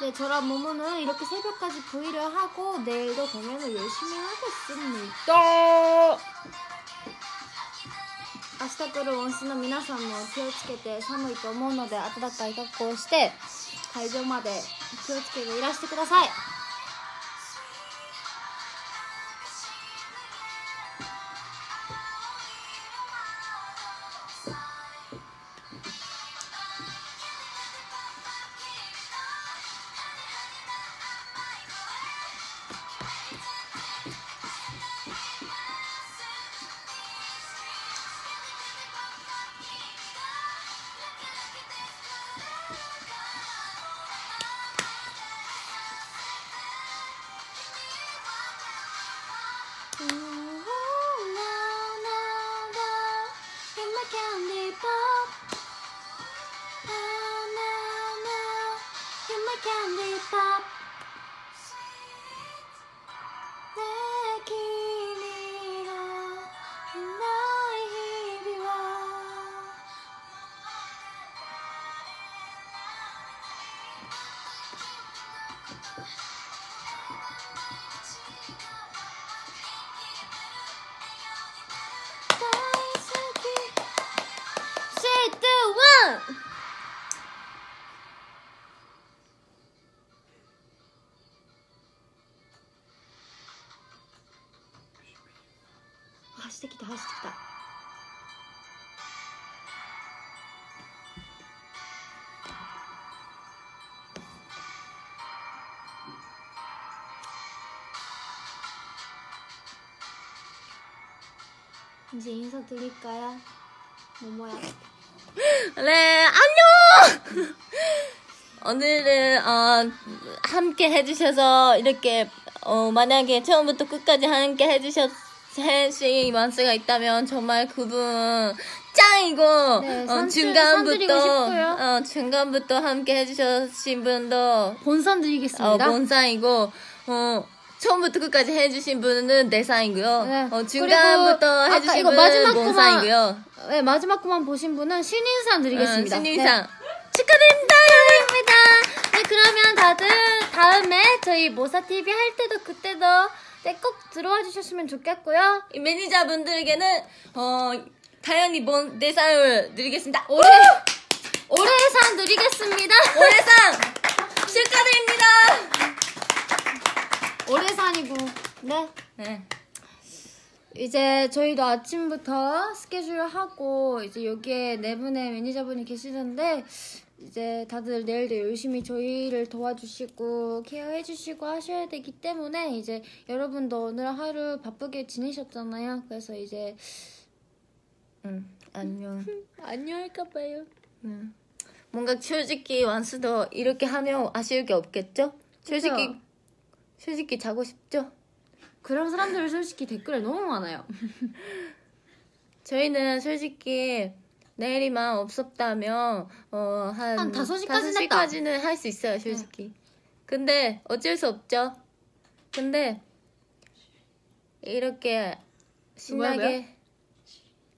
네, 저랑 모모는 이렇게 새벽까지 브이를 하고 내일도 공연을 열심히 하겠습니다. 明日来る温室の皆さんも気をつけて寒いと思うので暖かい格好をして会場まで気をつけていらしてください。 이제 인사드릴까요? 모모야. 네, 안녕! 오늘은, 어, 함께 해주셔서, 이렇게, 어, 만약에 처음부터 끝까지 함께 해주셨, 해주신 원스가 있다면, 정말 그분, 짱이고, 네, 어. 중간부터, 어, 중간부터 함께 해주신 분도, 어, 드리겠습니다. 본상이고, 어, 처음부터 끝까지 해주신 분은 내상이고요. 네. 어, 중간부터 해주신 분은 마지막 본상이고요. 네, 마지막 거만 보신 분은 신인상 드리겠습니다. 응, 신인상. 네. 축하드립니다. 축하드립니다. 네, 그러면 다들 다음에 저희 모사TV 할 때도 그때도 네, 꼭 들어와 주셨으면 좋겠고요. 이 매니저분들에게는 어 당연히 뭔 내상을 드리겠습니다. 올해, 올해 상 드리겠습니다. 올해 상 축하드립니다. 올해상이고. 네. 네. 이제 저희도 아침부터 스케줄 하고 이제 여기에 네 분의 매니저분이 계시는데 이제 다들 내일도 열심히 저희를 도와주시고 케어해주시고 하셔야 되기 때문에 이제 여러분도 오늘 하루 바쁘게 지내셨잖아요. 그래서 이제 응 안녕. 안녕할까 봐요. 응. 뭔가 솔직히 완수도 이렇게 하면 아쉬울 게 없겠죠? 솔직히 그쵸? 솔직히 자고 싶죠? 그런 사람들 솔직히 댓글에 너무 많아요. 저희는 솔직히 내일이만 없었다면 어 한 한 다섯 시까지는 했다. 시까지는 할 수 있어요 솔직히 근데 어쩔 수 없죠 근데 이렇게 신나게 뭐야?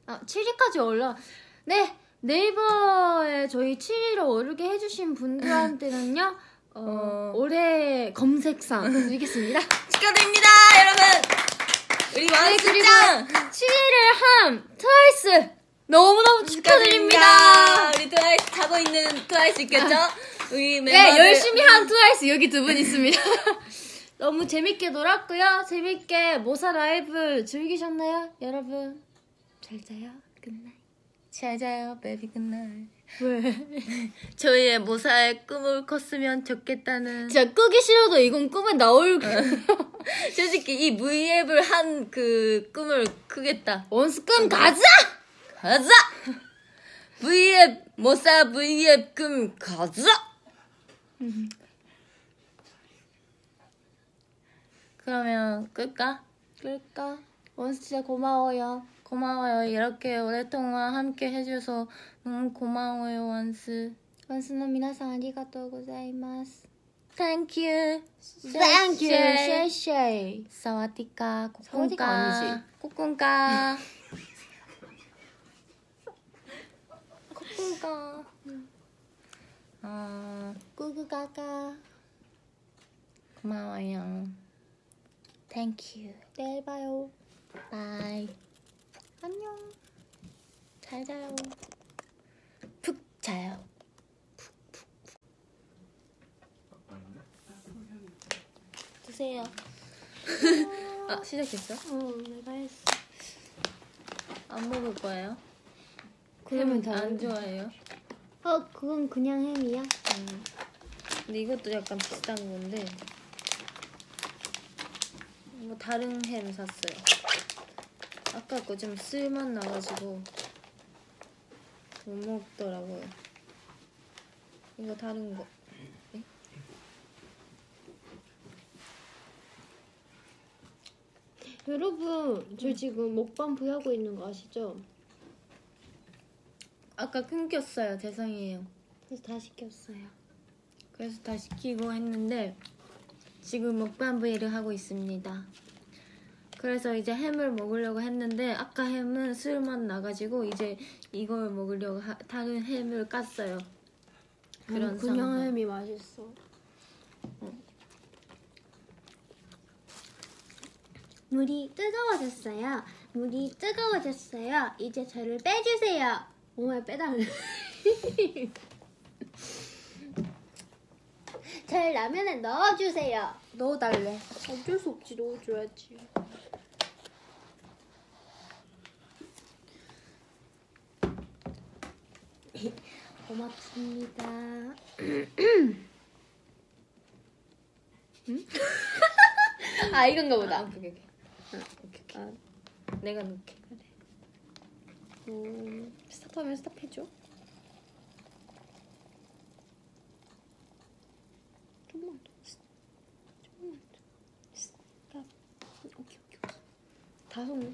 아, 7위까지 올라. 네, 네이버에 저희 7위를 오르게 해주신 분들한테는요, 어, 어. 올해 검색상 드리겠습니다. 축하드립니다 여러분 우리 네, 그리고 왕수짱 7위를 한 트와이스 너무너무 축하드립니다. 축하드립니다 우리 트와이스 자고 있는 트와이스 있겠죠? 우리 멤버들 네, 열심히 한 트와이스 여기 두 분 있습니다. 너무 재밌게 놀았고요. 재밌게 모사 라이브 즐기셨나요, 여러분? 잘 자요. 굿나잇. 잘 자요 베비 굿나잇 왜? 저희의 모사의 꿈을 컸으면 좋겠다는 진짜 끄기 싫어도 이건 꿈에 나올 솔직히 이 V앱을 한 그 꿈을 크겠다. 원스 꿈 가자! 가자! V앱, 모사 V앱 꿈 가자! 그러면 끌까? 그럴까? 원수 진짜 고마워요. 고마워요. 이렇게 오랫동안 함께 해줘서 너무 고마워요, 원스. 원수の皆さんありがとうございます。 Thank you. Thank you. シェイシェイ。 사와디까, 사와디카 아니지. 꼬꿍까. 꼬꿍까. 어, 꾸꾸까까. 고마워요. Thank you. 내일 봐요. 바이. 안녕. 잘 자요. 푹 자요. 드세요. 아, 시작했어? 어, 내가 했어. 안 먹을 거예요? 그러면 햄다안 좋아해요? 어, 그건 그냥 햄이야? 음. 근데 이것도 약간 비싼 건데 뭐 다른 햄 샀어요. 아까 거 좀 쓸맛 나가지고 못 먹더라고요. 이거 다른 거. 여러분, 저 지금 먹방 부하고 있는 거 아시죠? 아까 끊겼어요. 죄송해요. 그래서 다 시켰어요. 그래서 다 시키고 했는데 지금 먹방 브이를 하고 있습니다. 그래서 이제 햄을 먹으려고 했는데 아까 햄은 술맛 나가지고 이제 이걸 먹으려고 하- 다른 햄을 깠어요. 그런 음, 그냥 상황. 햄이 맛있어. 물이 뜨거워졌어요. 물이 뜨거워졌어요. 이제 저를 빼주세요. 정말 빼달래. 절 라면에 넣어주세요. 넣어달래. 어쩔 수 없지, 넣어줘야지. 고맙습니다. 아 이건가 보다. 아, 오케이 오케이. 오케이, 오케이. 아, 내가 넣게. 음, 스탑하면 스탑해줘. 좀만 더. 좀만 더. 스탑. 오케이 오케이. 다속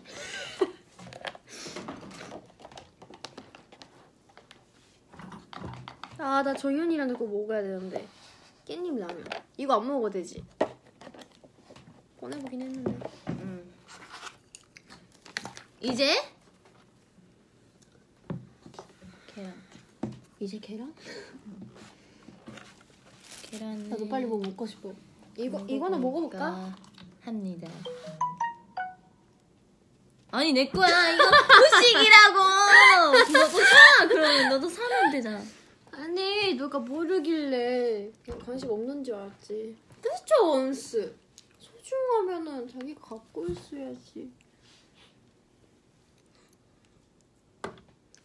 아, 나 정현이랑 꼭 먹어야 되는데. 깻잎 라면. 이거 안 먹어도 되지? 꺼내보긴 했는데. 음. 이제 계란. 이제 계란? 계란. 나도 빨리 뭐 먹고 싶어. 이거 이거는 먹어볼까? 합니다. 아니 내 거야 이거 후식이라고. 너도 사 그러면 너도 사면 되잖아. 아니 누가 모르길래 그냥 관심 없는 줄 알았지. 그쵸 원스. 소중하면은 자기가 갖고 있어야지.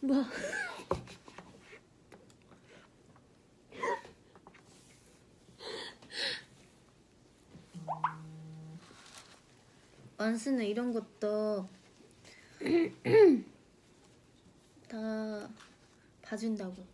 뭐? 원스는 이런 것도 다 봐준다고.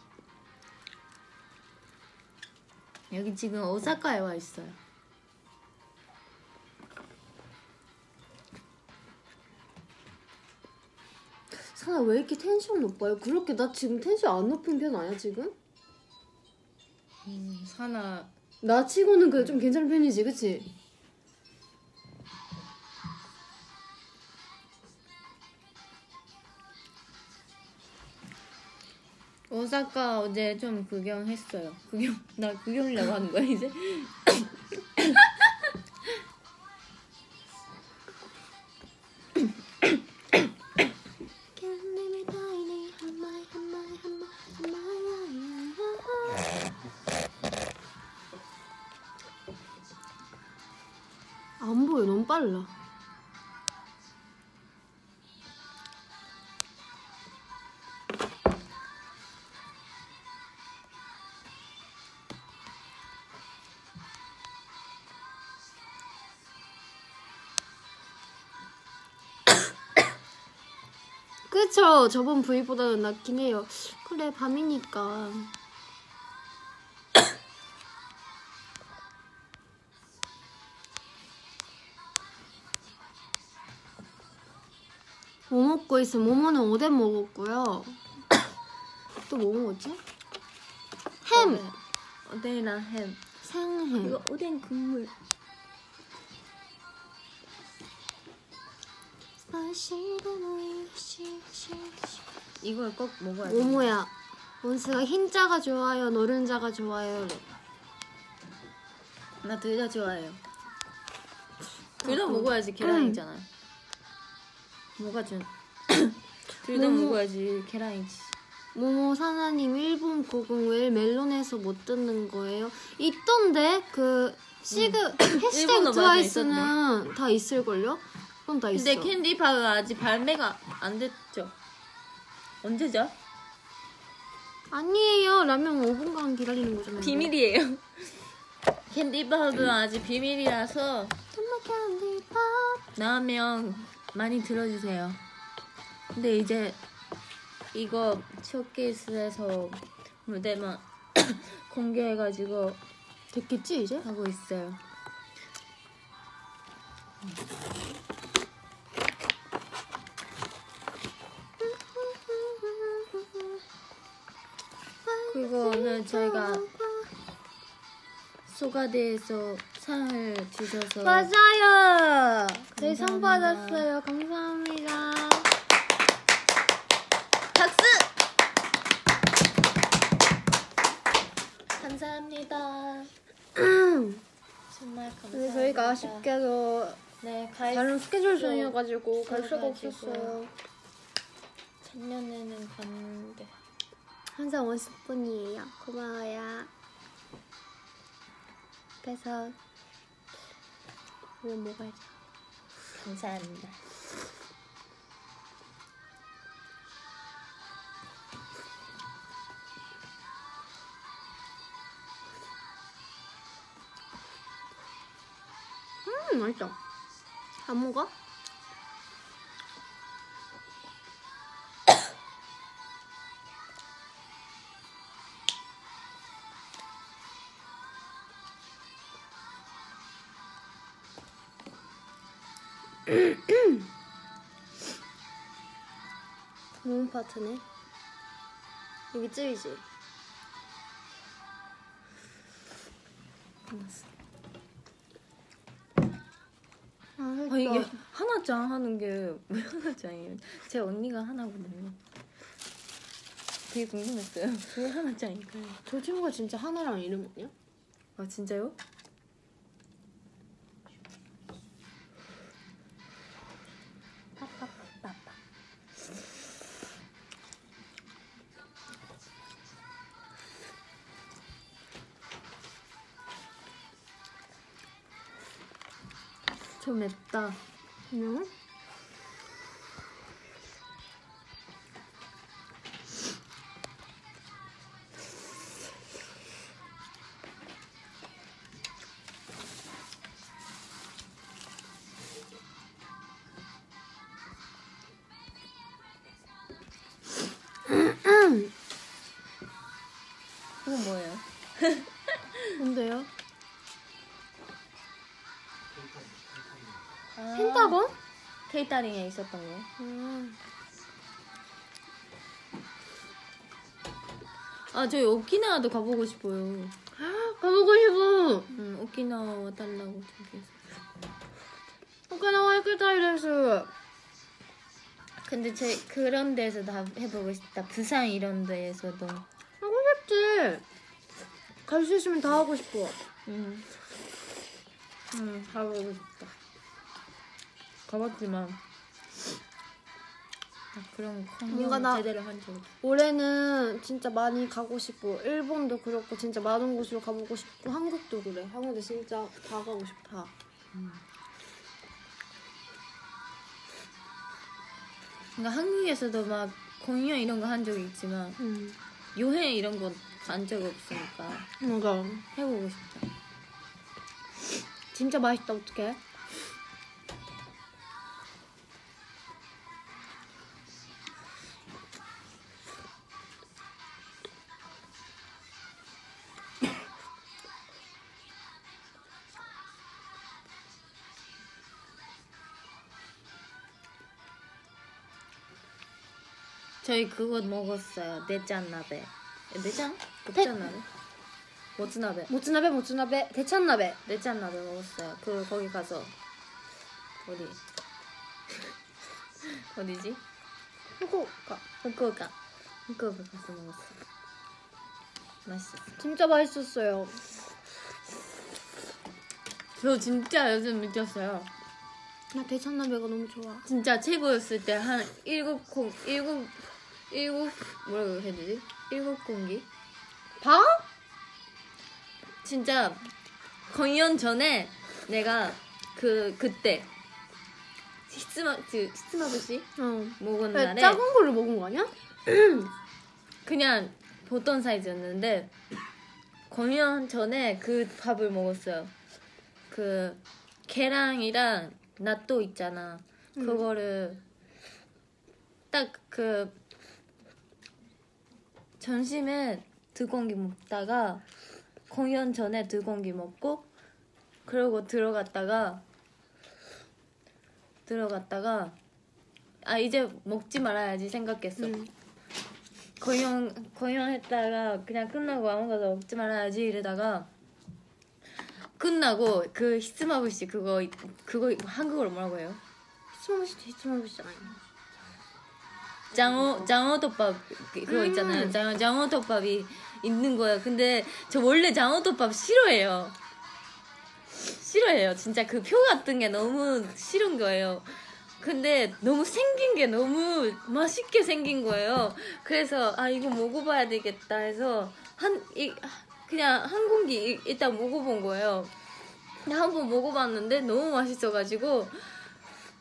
여기 지금 오사카에 와 있어요. 사나 왜 이렇게 텐션 높아요? 그렇게 나 지금 텐션 안 높은 편 아니야 지금? 음, 사나 나 치고는 그래 좀 괜찮은 편이지 그치? 오사카 어제 좀 구경했어요. 구경 나 구경이라고 하는 거야 이제? 안 보여 너무 빨라 그쵸 저번 V보다는 낫긴 해요 그래 밤이니까 뭐 먹고 있어? 모모는 오뎅 먹었고요 또 뭐 먹었지? 햄! 오뎅이랑 햄. 생햄 이거 오뎅 국물. 이걸 꼭 먹어야 돼. 모모야 원스가 흰자가 좋아요 노른자가 좋아요 나 둘 다 좋아해요. 둘 다 먹어야지 계란이잖아. 뭐가 좀. 둘다 모모. 먹어야지 계란이지. 모모 사나님 일본 고궁 왜 멜론에서 못 듣는 거예요? 있던데 그 시그 해시태그 일본어 맞아, 트와이스는 다 있을걸요? 그건 다 있어 근데 캔디파가 아직 발매가 안 됐죠? 언제죠? 아니에요 라면 5분간 기다리는 거잖아요 비밀이에요. 캔디파가 아직 비밀이라서 나오면 많이 들어주세요. 근데 이제 이거 쇼케이스에서 무대만 공개해가지고 됐겠지 이제? 하고 있어요. 그리고 오늘 저희가 소가대에서 상을 주셔서 맞아요 저희 상. 받았어요 감사합니다 박수! 감사합니다. 정말 감사합니다. 근데 저희가 아쉽게도 네, 갈 다른 스케줄 중이어가지고 갈 수가. 없었어요 작년에는 갔는데 항상 오실 분이에요. 고마워요. 그래서 뭐 먹어야지. 감사합니다. 음 맛있다. 안 먹어? 음 파트네. 여기 쯔이지. 아, 아, 이게 하나짱 하는 게 왜 하나짱이에요? 제 언니가 하나거든요. 되게 궁금했어요. 왜 하나짱일까요? 저 친구가 진짜 하나랑 이름 뭐냐? 아 진짜요? 맵다. 응? 케이타링에 있었던 거. 음. 아 저희 오키나와도 가보고 싶어요. 가보고 싶어. 음 오키나와 와달라고 저기에서. 오카나와 에크타이레스. 근데 제 그런 데서 다 해보고 싶다. 부산 이런 데에서도. 하고 싶지. 갈 수 있으면 다 하고 싶어. 음. 음 가보고 싶다. 가봤지만 아, 그런 뭔가 나- 제대로 한 적. 없어. 올해는 진짜 많이 가고 싶고 일본도 그렇고 진짜 많은 곳으로 가보고 싶고 한국도 그래. 한국도 진짜 다 가고 싶다. 그러니까 한국에서도 막 공연 이런 거 한 적이 있지만 음. 여행 이런 거 간 적 없으니까 맞아. 해보고 싶다. 진짜 맛있다. 어떡해? 저희 그거 먹었어요. 내짠나베. 내짠? 급짠나베? 모츠나베. 모츠나베 모츠나베 대찬나베. 내짠나베 먹었어요. 그 거기 가서 어디? 어디지? 후쿠오카. 후쿠오카. 후쿠오카 가서 먹었어요. 맛있었어. 진짜 맛있었어요. 저 진짜 요즘 미쳤어요. 나 대찬나베가 너무 좋아. 진짜 최고였을 때 한 일곱 공 일곱 일곱 뭐라고 해야 되지? 일곱 공기? 봐? 진짜 공연 전에 내가 그 그때 히스마 그 히스마부시 어. 먹은 야, 날에 작은 걸로 먹은 거 아니야? 그냥 보통 사이즈였는데 공연 전에 그 밥을 먹었어요. 그 계란이랑 낫또 있잖아. 그거를 딱그 점심에 두 공기 먹다가 공연 전에 두 공기 먹고 그러고 들어갔다가 들어갔다가 아 이제 먹지 말아야지 생각했어. 응. 공연 공연했다가 그냥 끝나고 아무것도 먹지 말아야지 이러다가 끝나고 그 히스마부시 그거 그거 한국어로 뭐라고 해요? 히츠마부시 히츠마부시잖아요. 장어 장어덮밥 그- 그거 있잖아요. 장 장어덮밥이 있는 거예요. 근데 저 원래 장어덮밥 싫어해요. 싫어해요. 진짜 그 표 같은 게 너무 싫은 거예요. 근데 너무 생긴 게 너무 맛있게 생긴 거예요. 그래서 아 이거 먹어봐야 되겠다 해서 한 이, 그냥 한 공기 일- 일단 먹어본 거예요. 근데 한 번 먹어봤는데 너무 맛있어가지고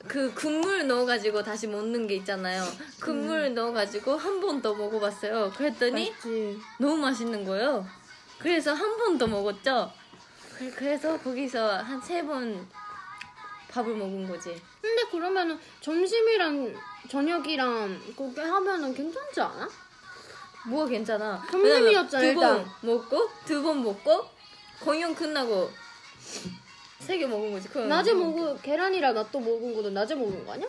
그 국물 넣어가지고 다시 먹는 게 있잖아요. 국물 넣어가지고 한 번 더 먹어봤어요. 그랬더니 맛있지. 너무 맛있는 거예요. 그래서 한 번 더 먹었죠. 그- 그래서 거기서 한 세 번 밥을 먹은 거지. 근데 그러면은 점심이랑 저녁이랑 그렇게 하면은 괜찮지 않아? 뭐가 괜찮아. 점심이었잖아, 일단. 두번 먹고 두 번 먹고 공연 끝나고 세 개 먹은 거지. 그럼 낮에 먹은 계란이랑 낫또 먹은 거는 낮에 먹은 거 아니야?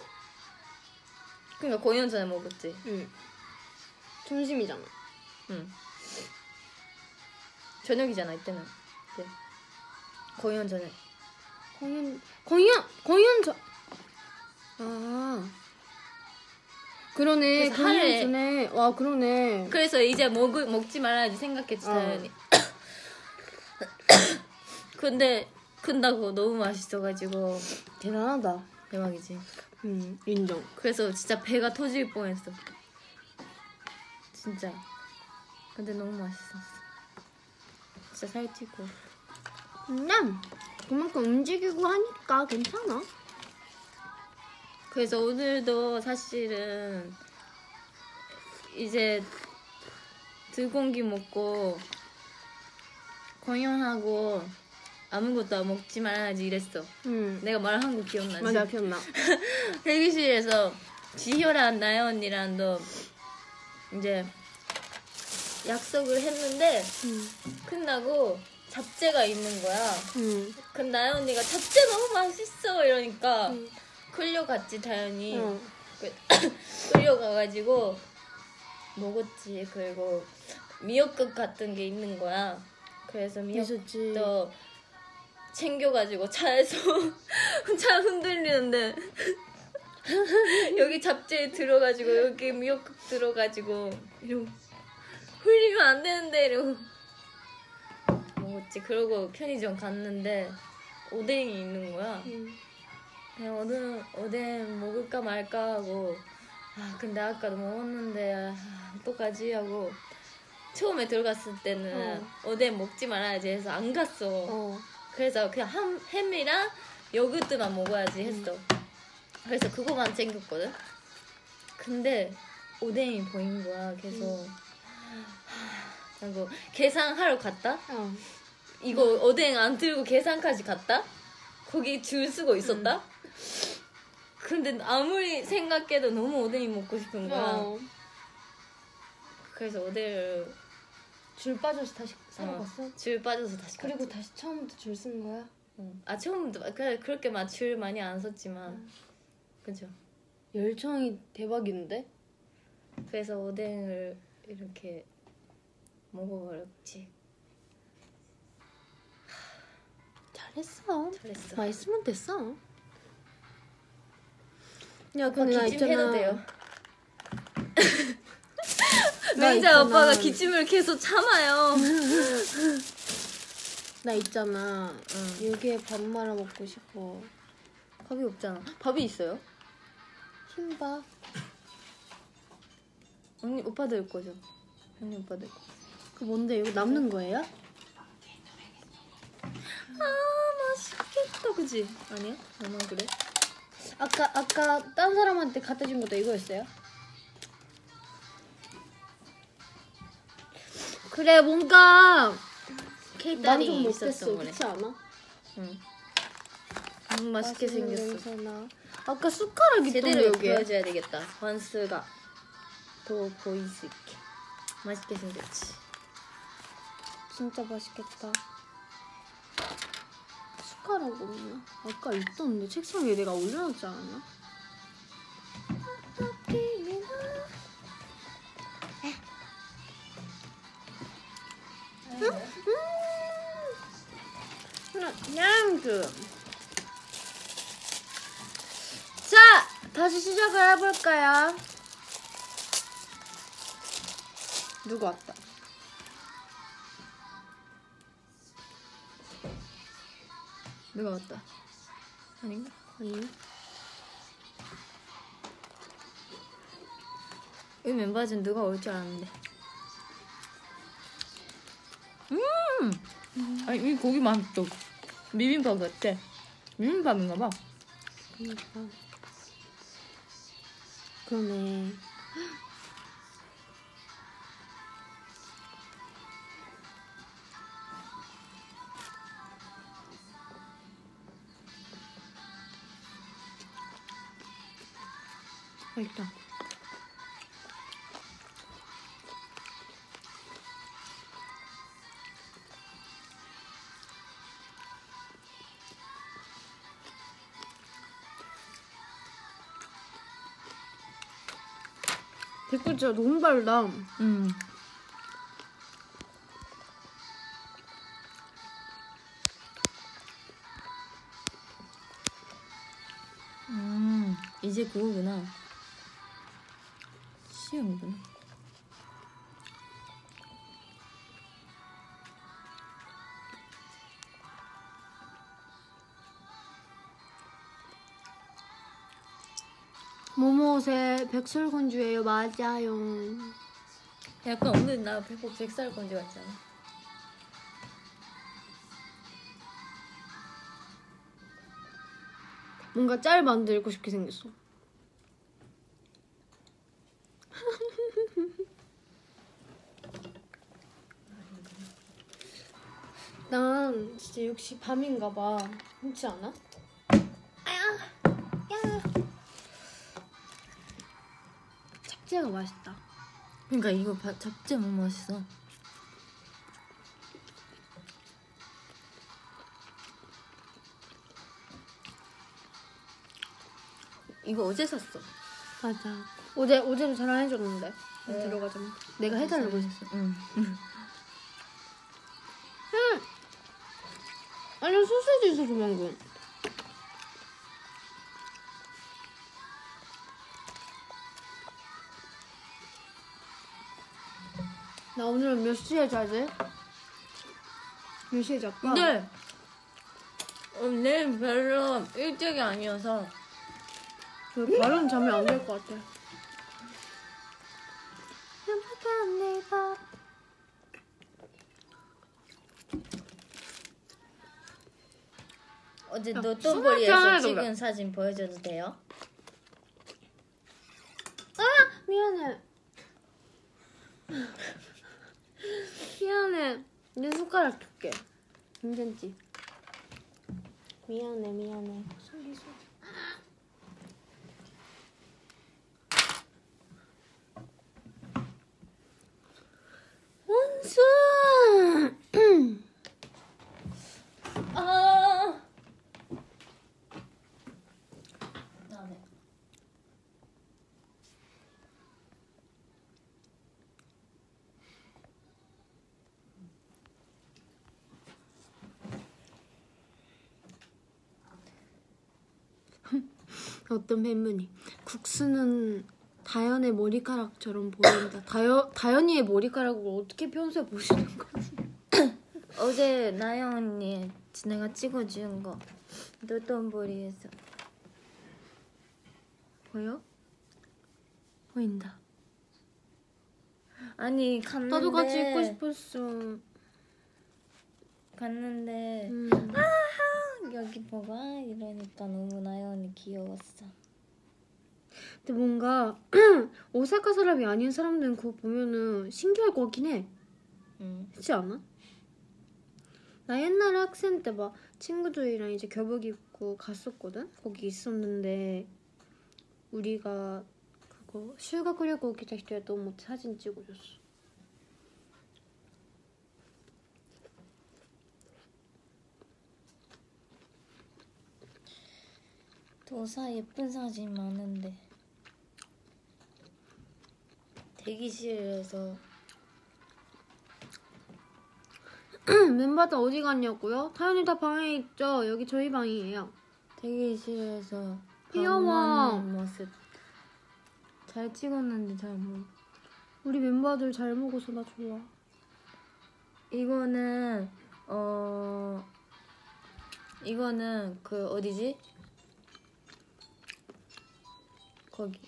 그러니까 공연 전에 먹었지. 응. 점심이잖아. 응. 저녁이잖아 이때는. 네. 공연 전에. 공연 공연 공연 저. 아. 그러네. 그래서 공연 하루에- 전에 와 그러네. 그래서 이제 먹 먹지 말아야지 생각했지 어. 당연히. 근데 끝나고 너무 맛있어가지고 대단하다. 대박이지. 음 인정. 그래서 진짜 배가 터질 뻔했어. 진짜. 근데 너무 맛있었어. 진짜 살찌고. 그냥 그만큼 움직이고 하니까 괜찮아. 그래서 오늘도 사실은 이제 들공기 먹고 공연하고 아무것도 안 먹지 말아야지 이랬어. 응. 내가 말한 거 기억나지? 맞아 기억나. 대기실에서 지효랑 나연 언니랑도 이제 약속을 했는데 응. 끝나고 잡채가 있는 거야. 응. 그 나연 언니가 잡채 너무 맛있어 이러니까 응. 끌려갔지 다현이. 응. 그- 끌려가가지고 먹었지. 그리고 미역국 같은 게 있는 거야. 그래서. 미역국도 챙겨가지고 차에서 차 흔들리는데 여기 잡채 들어가지고 여기 미역국 들어가지고 이러고 흘리면 안 되는데 이러고 먹었지. 그러고 편의점 갔는데 오뎅이 있는 거야. 응. 그냥 오뎅, 오뎅 먹을까 말까 하고 아 근데 아까도 먹었는데 아, 어떡하지 하고 처음에 들어갔을 때는 오뎅 먹지 말아야지 해서 안 갔어 어. 그래서 그냥 ham, 햄이랑 요구르트만 먹어야지 했어 그래서 그거만 챙겼거든 근데 오뎅이 보인 거야 계속 그리고 계산하러 갔다 어. 이거 오뎅 안 들고 계산까지 갔다? 거기 줄 서고 있었다? 근데 아무리 생각해도 너무 오뎅이 먹고 싶은 거야. 어. 그래서 오뎅을 줄 빠져서 다시 사러 어, 갔어? 줄 빠져서 다시 갔지. 그리고 다시 처음부터 줄 쓴 거야? 어. 아 처음부터 그래, 그렇게 막 줄 많이 안 섰지만 그죠. 열정이 대박인데? 그래서 오뎅을 이렇게 먹어버렸지. 잘했어. 잘했어. 맛있으면 됐어. 야, 오빠 근데 나 있잖아. 돼요. 매니저 있잖아. 오빠가 기침을 계속 참아요. 나 있잖아. 응. 여기에 밥 말아 먹고 싶어. 밥이 없잖아. 밥이 있어요? 흰밥. 언니 오빠들 거죠? 언니 오빠들 거. 그 뭔데 이거 남는 거예요? 아 맛있겠다 그지? 아니야? 나만 그래? 아까 아까 딴 사람한테 갖다 준 것도 이거였어요? 그래 뭔가 케이타링이 만족 있었어 못했어 그래. 그렇지 않아? 응. 너무 맛있게 생겼어. 냄새나. 아까 숟가락 있던데 제대로 여기에 보여줘야 되겠다. 번스가 더 보일 수 있게. 맛있게 생겼지. 진짜 맛있겠다. 숟가락 없나? 아까 있던데 책상 위에 내가 올려놨지 않았나? 냥그 자 다시 시작을 해볼까요? 누구 왔다? 누가 왔다? 아닌가? 아니 이 멤버 중 누가 올 줄 알았는데. 음! 아니, 이 고기 맛있어. 비빔밥 같아. 비빔밥인가 봐. 그러니까 그러네 맛있다 댓글 진짜 너무 달다 음. 음, 이제 그거구나. 시험이구나. 모모새 백설공주예요 맞아요 약간 오늘 나 배꼽 백살 건지 같잖아. 뭔가 짤 만들고 싶게 생겼어 난 진짜 역시 밤인가 봐 그렇지 않아? 잡채가 맛있다 그러니까 이거 바, 잡채 너무 맛있어. 이거 어제 샀어. 맞아 어제 어제도 잘안 해줬는데 네. 들어가자면 내가 해달라고 했어 응. 아니 소세지 있어서 방금 나 오늘 몇 시에 자지? 몇 시에 잘까? 근데 오늘 별로 일찍이 아니어서 저 바로는 잠이 안 될 것 같아 어제 야, 노톤보리에서 스마트하네, 찍은. 사진 보여줘도 돼요? 미안해 미안해. 내 숟가락 줄게 괜찮지? 미안해 미안해. 소리 소리 원수 아. 나네. 어떤 팬분이 국수는 다현의 머리카락처럼 보인다. 다현 다현이의 머리카락을 어떻게 평소에 보시는 거지? 어제 나영 언니 내가 찍어준 거 노톤보리에서 보여? 보인다. 아니 갔는데 나도 같이 입고 싶었어. 갔는데 음. 여기 봐봐 이러니까 너무 언니 귀여웠어 근데 뭔가 오사카 사람이 아닌 사람들은 그거 보면은 신기할 것 같긴 해. 응. 그렇지 않아? 나 옛날에 학생 때 막 친구들이랑 이제 교복 입고 갔었거든? 거기 있었는데 우리가 그거 슈가 그리고 오기 전에 너무 사진 찍어줬어. 도사 예쁜 사진 많은데 대기실에서 멤버들 어디 갔냐고요? 타연이 다 방에 있죠? 여기 저희 방이에요. 대기실에서 귀여워. 모습 잘 찍었는데 잘 못. 우리 멤버들 잘 먹어서 나 좋아. 이거는 어 이거는 그 어디지? 거기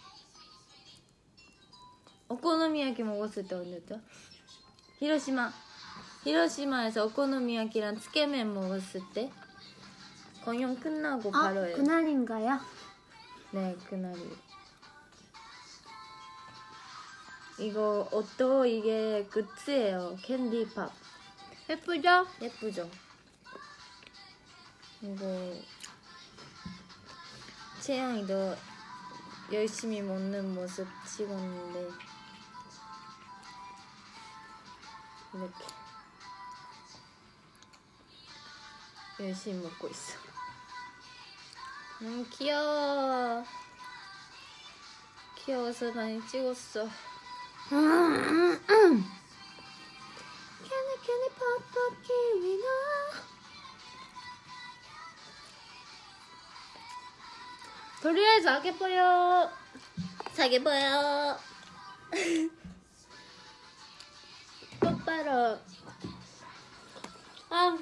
오코노미야키 먹었을 때 언제였죠? 히로시마 히로시마에서 오코노미야키랑 츠케멘 먹었을 때 공연 끝나고 아, 바로예요. 그날인가요? 네, 그날이. 이거 옷도 이게 굿즈예요. 캔디팝. 예쁘죠? 예쁘죠? 이거 채영이도 열심히 먹는 모습 찍었는데 이렇게 열심히 먹고 있어. 너무 귀여워. 귀여워서 많이 찍었어. 캐니 캐니 팝팝 키위나 도리에 작게 보여 자기 보여. 똑바로 아,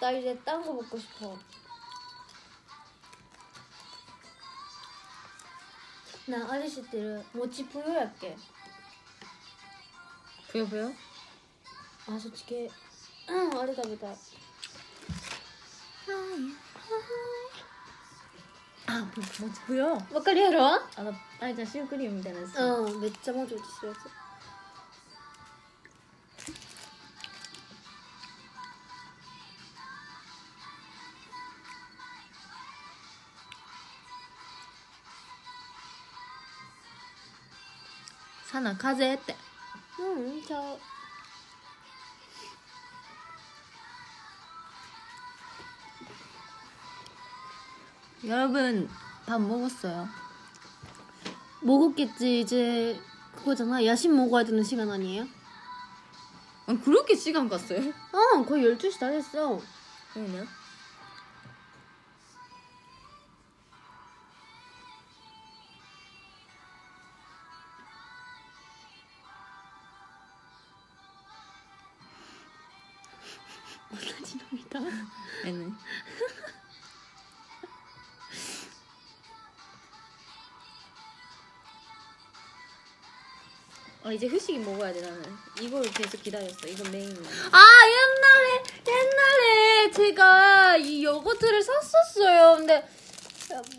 나 이제 딴 거 먹고 싶어. 나 아저씨 때를 모찌 부여할게 보여 보여? 아 솔직히 어리다 あもちもちぷよわかるやろあのあれじゃシュークリームみたいなやつ、うんめっちゃもちもちしてるやつさな風邪ってうんちゃう 여러분 밥 먹었어요? 먹었겠지 이제 그거잖아 야식 먹어야 되는 시간 아니에요? 아, 그렇게 시간 갔어요? 어 거의 12시 다 됐어 그러네 아 이제 후식이 먹어야 돼 나는. 이걸 계속 기다렸어. 이건 메인이야. 아 옛날에 옛날에 제가 이 요거트를 샀었어요. 근데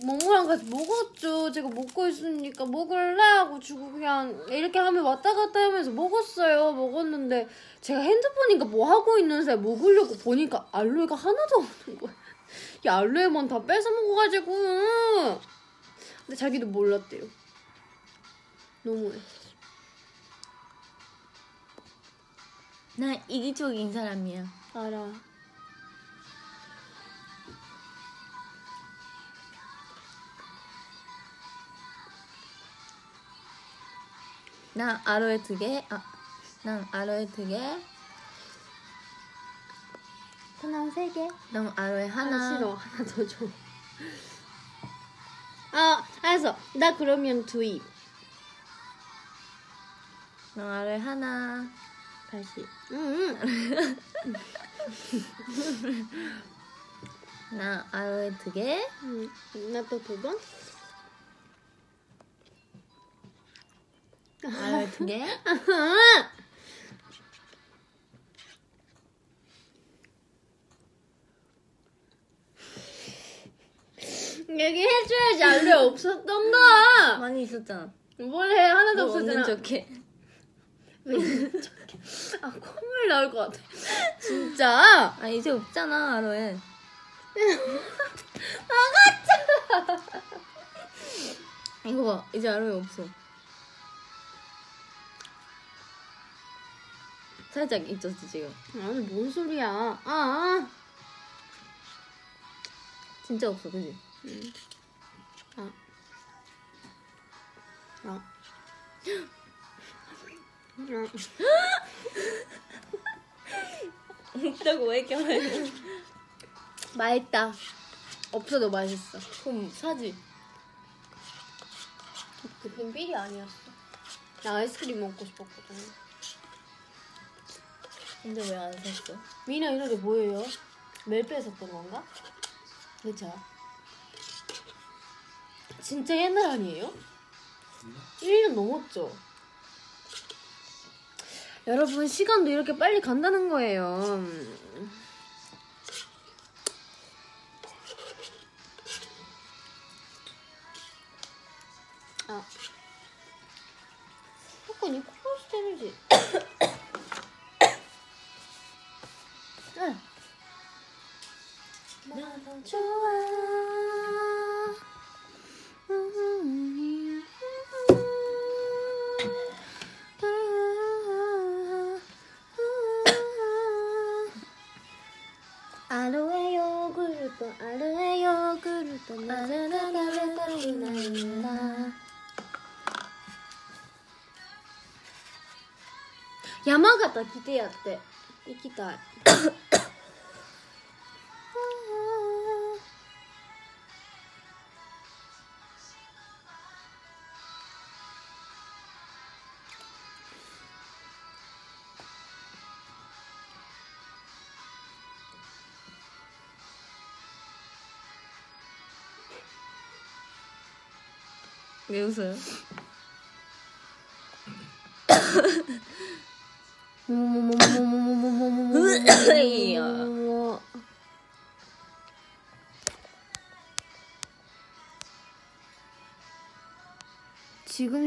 몽모랑 같이 먹었죠. 제가 먹고 있으니까 먹을래? 하고 주고 그냥 이렇게 하면 왔다 갔다 하면서 먹었어요. 먹었는데 제가 핸드폰인가 뭐 하고 있는 사이 먹으려고 보니까 알로에가 하나도 없는 거야. 이 알로에만 다 뺏어 먹어가지고. 근데 자기도 몰랐대요. 너무해 나 이기적인 사람이야. 알아. 난 아로에 두 개 아, 난 아로에 두 개. 하나 세개? 넌 아로에 하나. 하나 싫어. 하나 더 줘. 아 알았어. 나 그러면 두입. 나를 하나 다시. 응. 나 알을 두개. 나또 두 번? 알을 두개. 얘기해줘야지. 알레 없었던가 많이 있었잖아. 뭘 해 하나도 너 없는 없었잖아. 척해 아 콧물 나올 것 같아. 진짜? 아 이제 없잖아 알로에. 아가짜! 이거 봐 이제 알로에 없어. 살짝 있었지 지금. 아니 뭔 소리야. 아 진짜 없어 그지? 아. 아. 없다고 왜 이렇게 말해 맛있다 없어도 맛있어 그럼 사지 그 빈비리 아니었어 나 아이스크림 먹고 싶었거든 근데 왜 안 샀어? 미나 이 노래 뭐예요? 멜페에 샀던 건가? 그쵸? 진짜 옛날 아니에요? 1년 넘었죠? 여러분 시간도 이렇게 빨리 간다는 거예요 아 조건이 코러스 되는지 응. 나도 좋아. 山形来てやって行きたい Deus.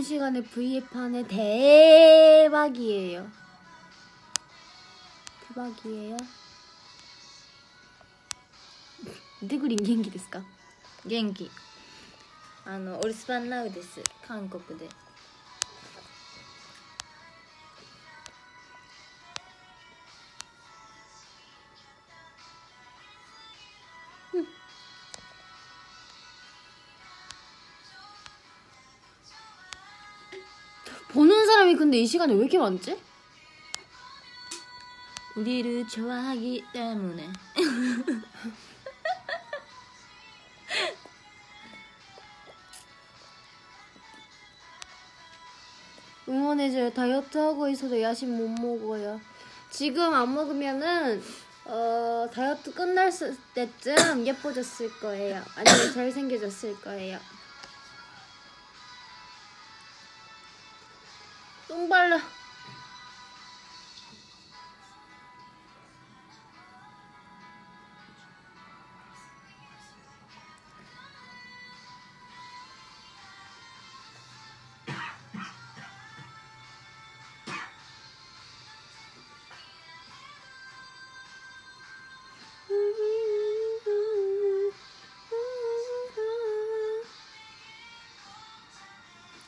시간에 V앱 하네 대박이에요. 대박이에요. デグリン元気ですか元気あのオルスパンラウです韓国で 근데 이 시간에 왜 이렇게 많지? 우리를 좋아하기 때문에 응원해줘요. 다이어트 하고 있어도 야식 못 먹어요. 지금 안 먹으면은 어 다이어트 끝날 수- 때쯤 예뻐졌을 거예요. 아니면 잘생겨졌을 거예요.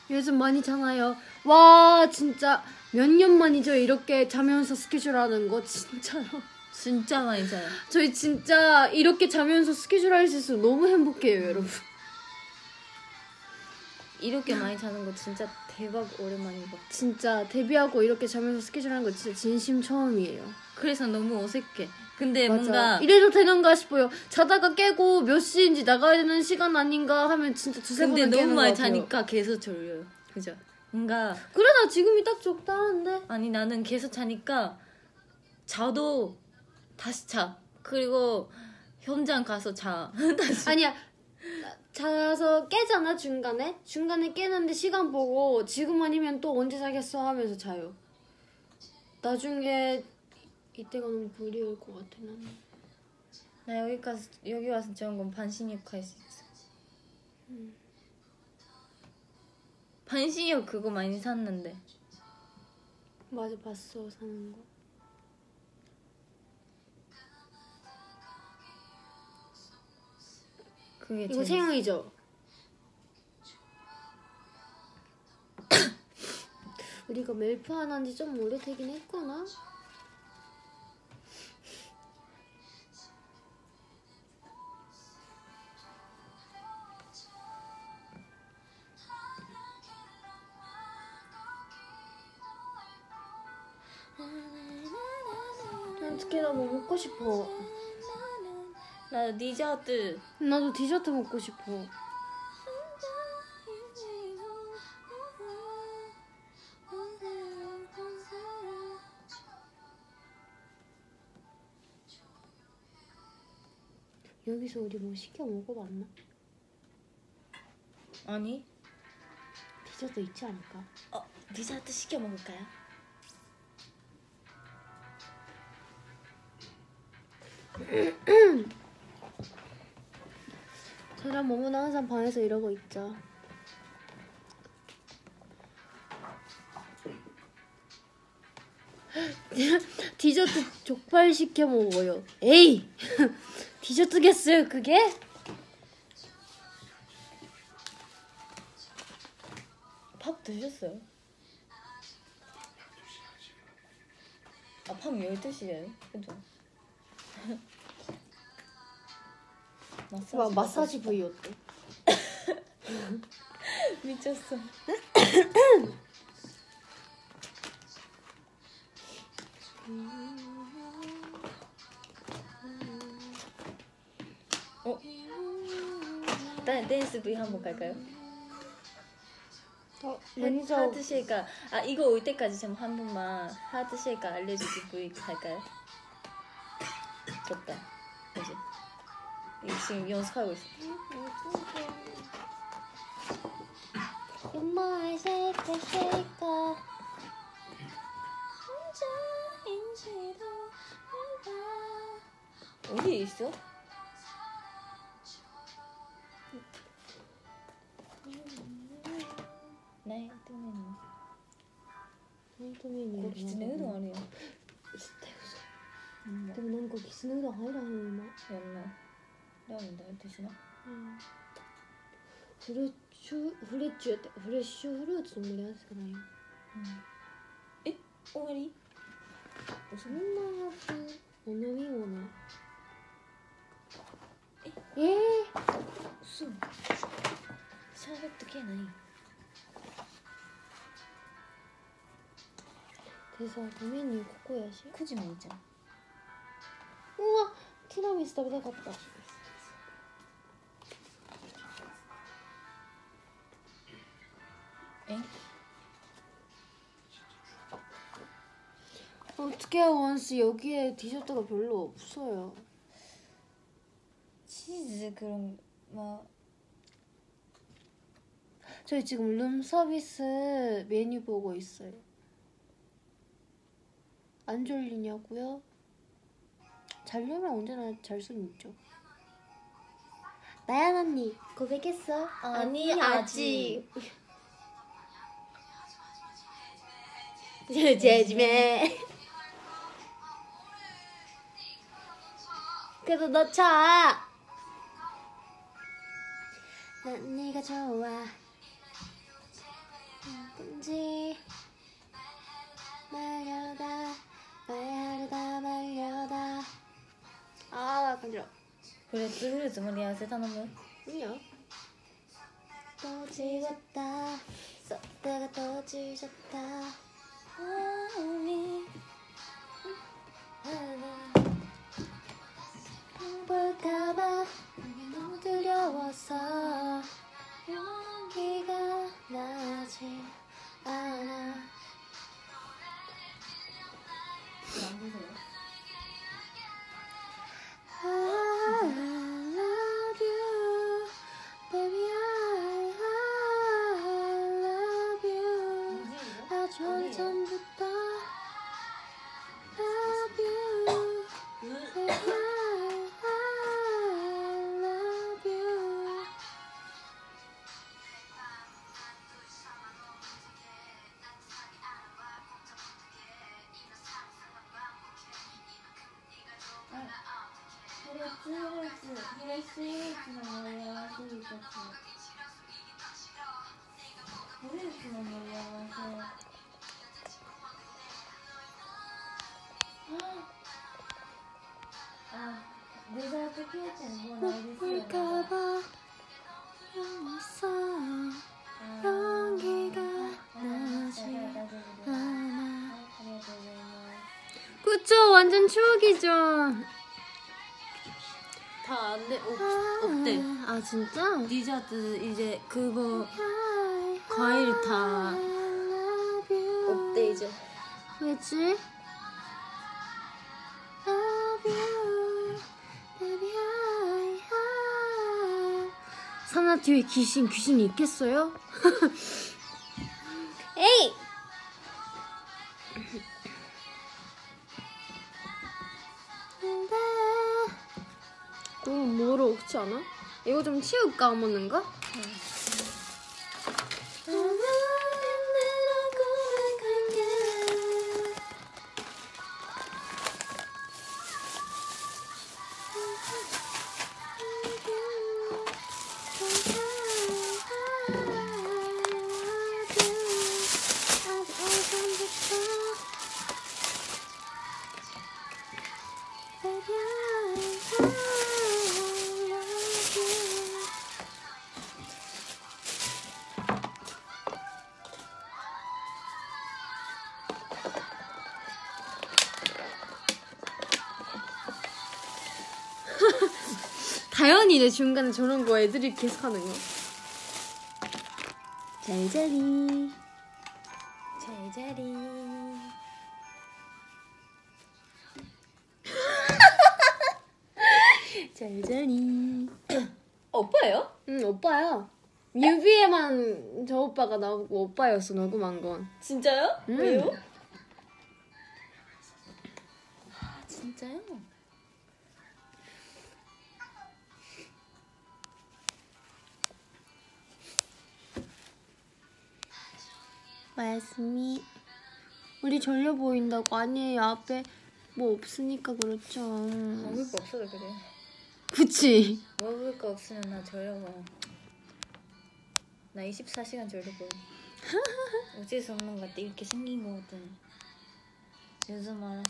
요즘 많이 자나요? 와 진짜 몇 년 만이죠 이렇게 자면서 스케줄 하는 거 진짜로 진짜 많이 자요 저희 진짜 이렇게 자면서 스케줄 할 수 있어서 너무 행복해요 여러분 이렇게 많이 자는 거 진짜 대박 오랜만인 것. 진짜 데뷔하고 이렇게 자면서 스케줄 하는 거 진짜 진심 처음이에요. 그래서 너무 어색해. 근데 맞아. 뭔가 이래도 되는가 싶어요. 자다가 깨고 몇 시인지 나가야 되는 시간 아닌가 하면 진짜 두세 번은 너무 깨는 많이 것 같아요. 자니까 계속 졸려요. 그죠? 뭔가 그래 나 지금이 딱 적당한데. 아니 나는 계속 자니까 자도 다시 자. 그리고 현장 가서 자. 다시. 아니야. 자서 깨잖아 중간에. 중간에 깨는데 시간 보고 지금 아니면 또 언제 자겠어 하면서 자요. 나중에 이때가 너무 그리울 것 같아 나는. 나 여기 가서 여기 와서 저런 건 반신욕 할 수 있어. 반신욕 그거 많이 샀는데. 맞아 봤어 사는 거. 그게 이거 제일 채영이죠? 우리가 멜프 안 한지 좀 오래되긴 했구나. 어떻게 나뭐 먹고 싶어. 나 디저트 나도 디저트 먹고 싶어. 여기서 우리 뭐 시켜 먹어봤나? 아니 디저트 있지 않을까? 어 디저트 시켜 먹을까요? 저랑 모모는 항상 방에서 이러고 있죠. 디저트 족발 시켜 먹어요. 에이! 디저트 겠어요, 그게? 밥 드셨어요? 아밥 12시에요? 그죠? 마사지 와, 마사지 부위 어때? 미쳤어 어? 댄, 댄스 V 한번 갈까요? 어, 매니저 매니저 하트 쉐이커 아 이거 올 때까지 좀 한 번만 하트 쉐이커 알려주기 V 갈까요? 졌다. 그지? 지금 연습하고 있어. 연말 새벽 새가 혼자인지도 몰라. 어디 있어? 네, 동현이. 동현이. 거기 진짜 해도 안 해요. でもなんかキスのうどん入らへん今やんな。ラーメン食べてしな。うん。フレッシュフレッシュってフレッシュフルーツの盛り合わせかないよ、うん、え終わり？そんなはず飲み物。え？っえっー、そうシャーベット系ないよ。でさメニューここやし。9時までじゃん 우와 티라미수 냄새 같다. 엥? 어떻게 원스? 여기에 디저트가 별로 없어요. 치즈 그런 뭐 저희 지금 룸 서비스 메뉴 보고 있어요. 안 졸리냐고요? 자려면 언제나 잘 수는 있죠. 나연 언니 고백했어? 아니, 아직. 제지매. 그래도 넣자 난 네가 좋아. 뭐든지 말려다 말하려다 말려다 아 간지러 フレッツフルーツ盛り合わせ頼む 뭐야 또 지웠다 썼다가 또 지졌다 아니 볼까봐 너무 두려워서 용기가 나지 않아 啊。 볼까봐 영었어 용기가 나지 않아 그쵸 완전 추억이죠 다 안 돼. 없대. 아 진짜? 디저트 이제 그거 과일 다 없대 이제. 왜지? 뒤에 귀신 귀신이 있겠어요? 에이! 근데 너무 멀어 그렇지 않아? 이거 좀 치울까 어머는 거? Baby, 다현이네 중간에 저런 거 애들이 계속 하는 거. 잘자리. 제자리. 잘자리. 오빠예요? 응 오빠야. 뮤비에만 저 오빠가 나오고 오빠였어 녹음한 건. 진짜요? 음. 왜요? 아, 진짜요? 말씀이 우리 졸려 보인다고 아니에요 앞에 뭐 없으니까 그렇죠. 먹을 거 없어서 그래. 그치. 먹을 거 없으면 나 저려봐. 나 24시간 저려고. 어쩔 수 없는 것 같아. 이렇게 생긴 거거든. 요즘 알았어.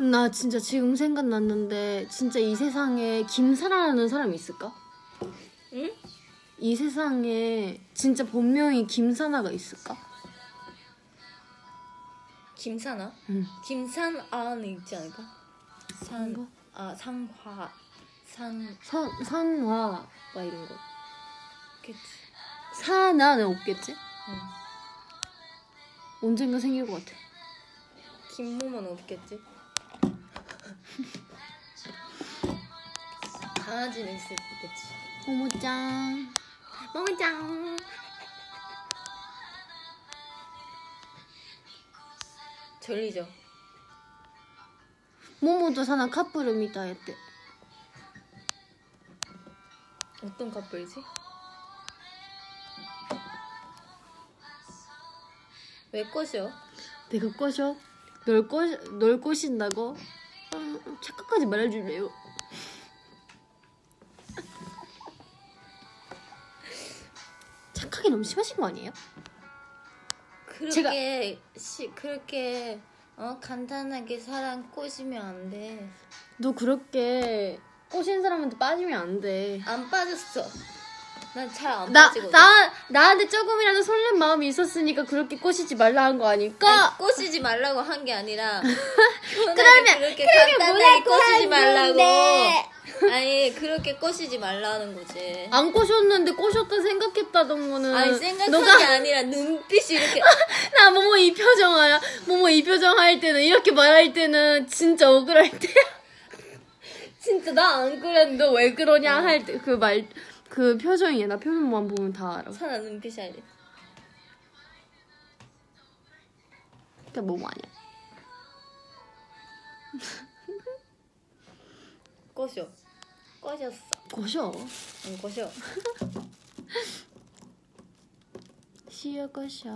나 진짜 지금 생각났는데 진짜 이 세상에 김사라라는 사람이 있을까? 응? 이 세상에 진짜 본명이 김사나가 있을까? 김사나? 응. 김산아는 있지 않을까? 산, 뭔가? 아, 상화. 산, 선 선화 막 이런 거. 그치. 사나는 없겠지? 응. 언젠가 생길 것 같아. 김모만 없겠지? 강아지는 있을 있겠지. 모모짱. 모모짱. 졸리죠? 모모도 사나 카푸르 미다 했대. 어떤 커플이지? 왜 꼬셔? 내가 꼬셔? 널 꼬, 널 꼬신다고? 아, 착각하지 말아줄래요? 착하게 너무 심하신 거 아니에요? 그렇게 시, 그렇게 어 간단하게 사람 꼬시면 안 돼. 너 그렇게 꼬신 사람한테 빠지면 안 돼. 안 빠졌어. 난 잘 안 나, 빠지거든. 나, 나한테 조금이라도 설렘 마음이 있었으니까 그렇게 꼬시지 말라 한 거 아닐까? 아니, 꼬시지 말라고 한 게 아니라 그러면- 그러면 그렇게 간단하게 꼬시지 말라고. 아니 그렇게 꼬시지 말라는 거지 안 꼬셨는데 꼬셨다 생각했다던 거는. 아니 생각한 너가 게 아니라 눈빛이 이렇게 나 모모 이 표정 알아? 모모 이 표정 할 때는 이렇게 말할 때는 진짜 억울할 때야. 진짜 나 안 그랬는데 너왜 그러냐 할 때 그 말그 표정이야. 나 표정만 보면 다 알아. 사나 눈빛이 아니 그게 모모 아니야. 꼬셔 꼬셨어 꼬셔. 응 꼬셔 시어 꼬셔.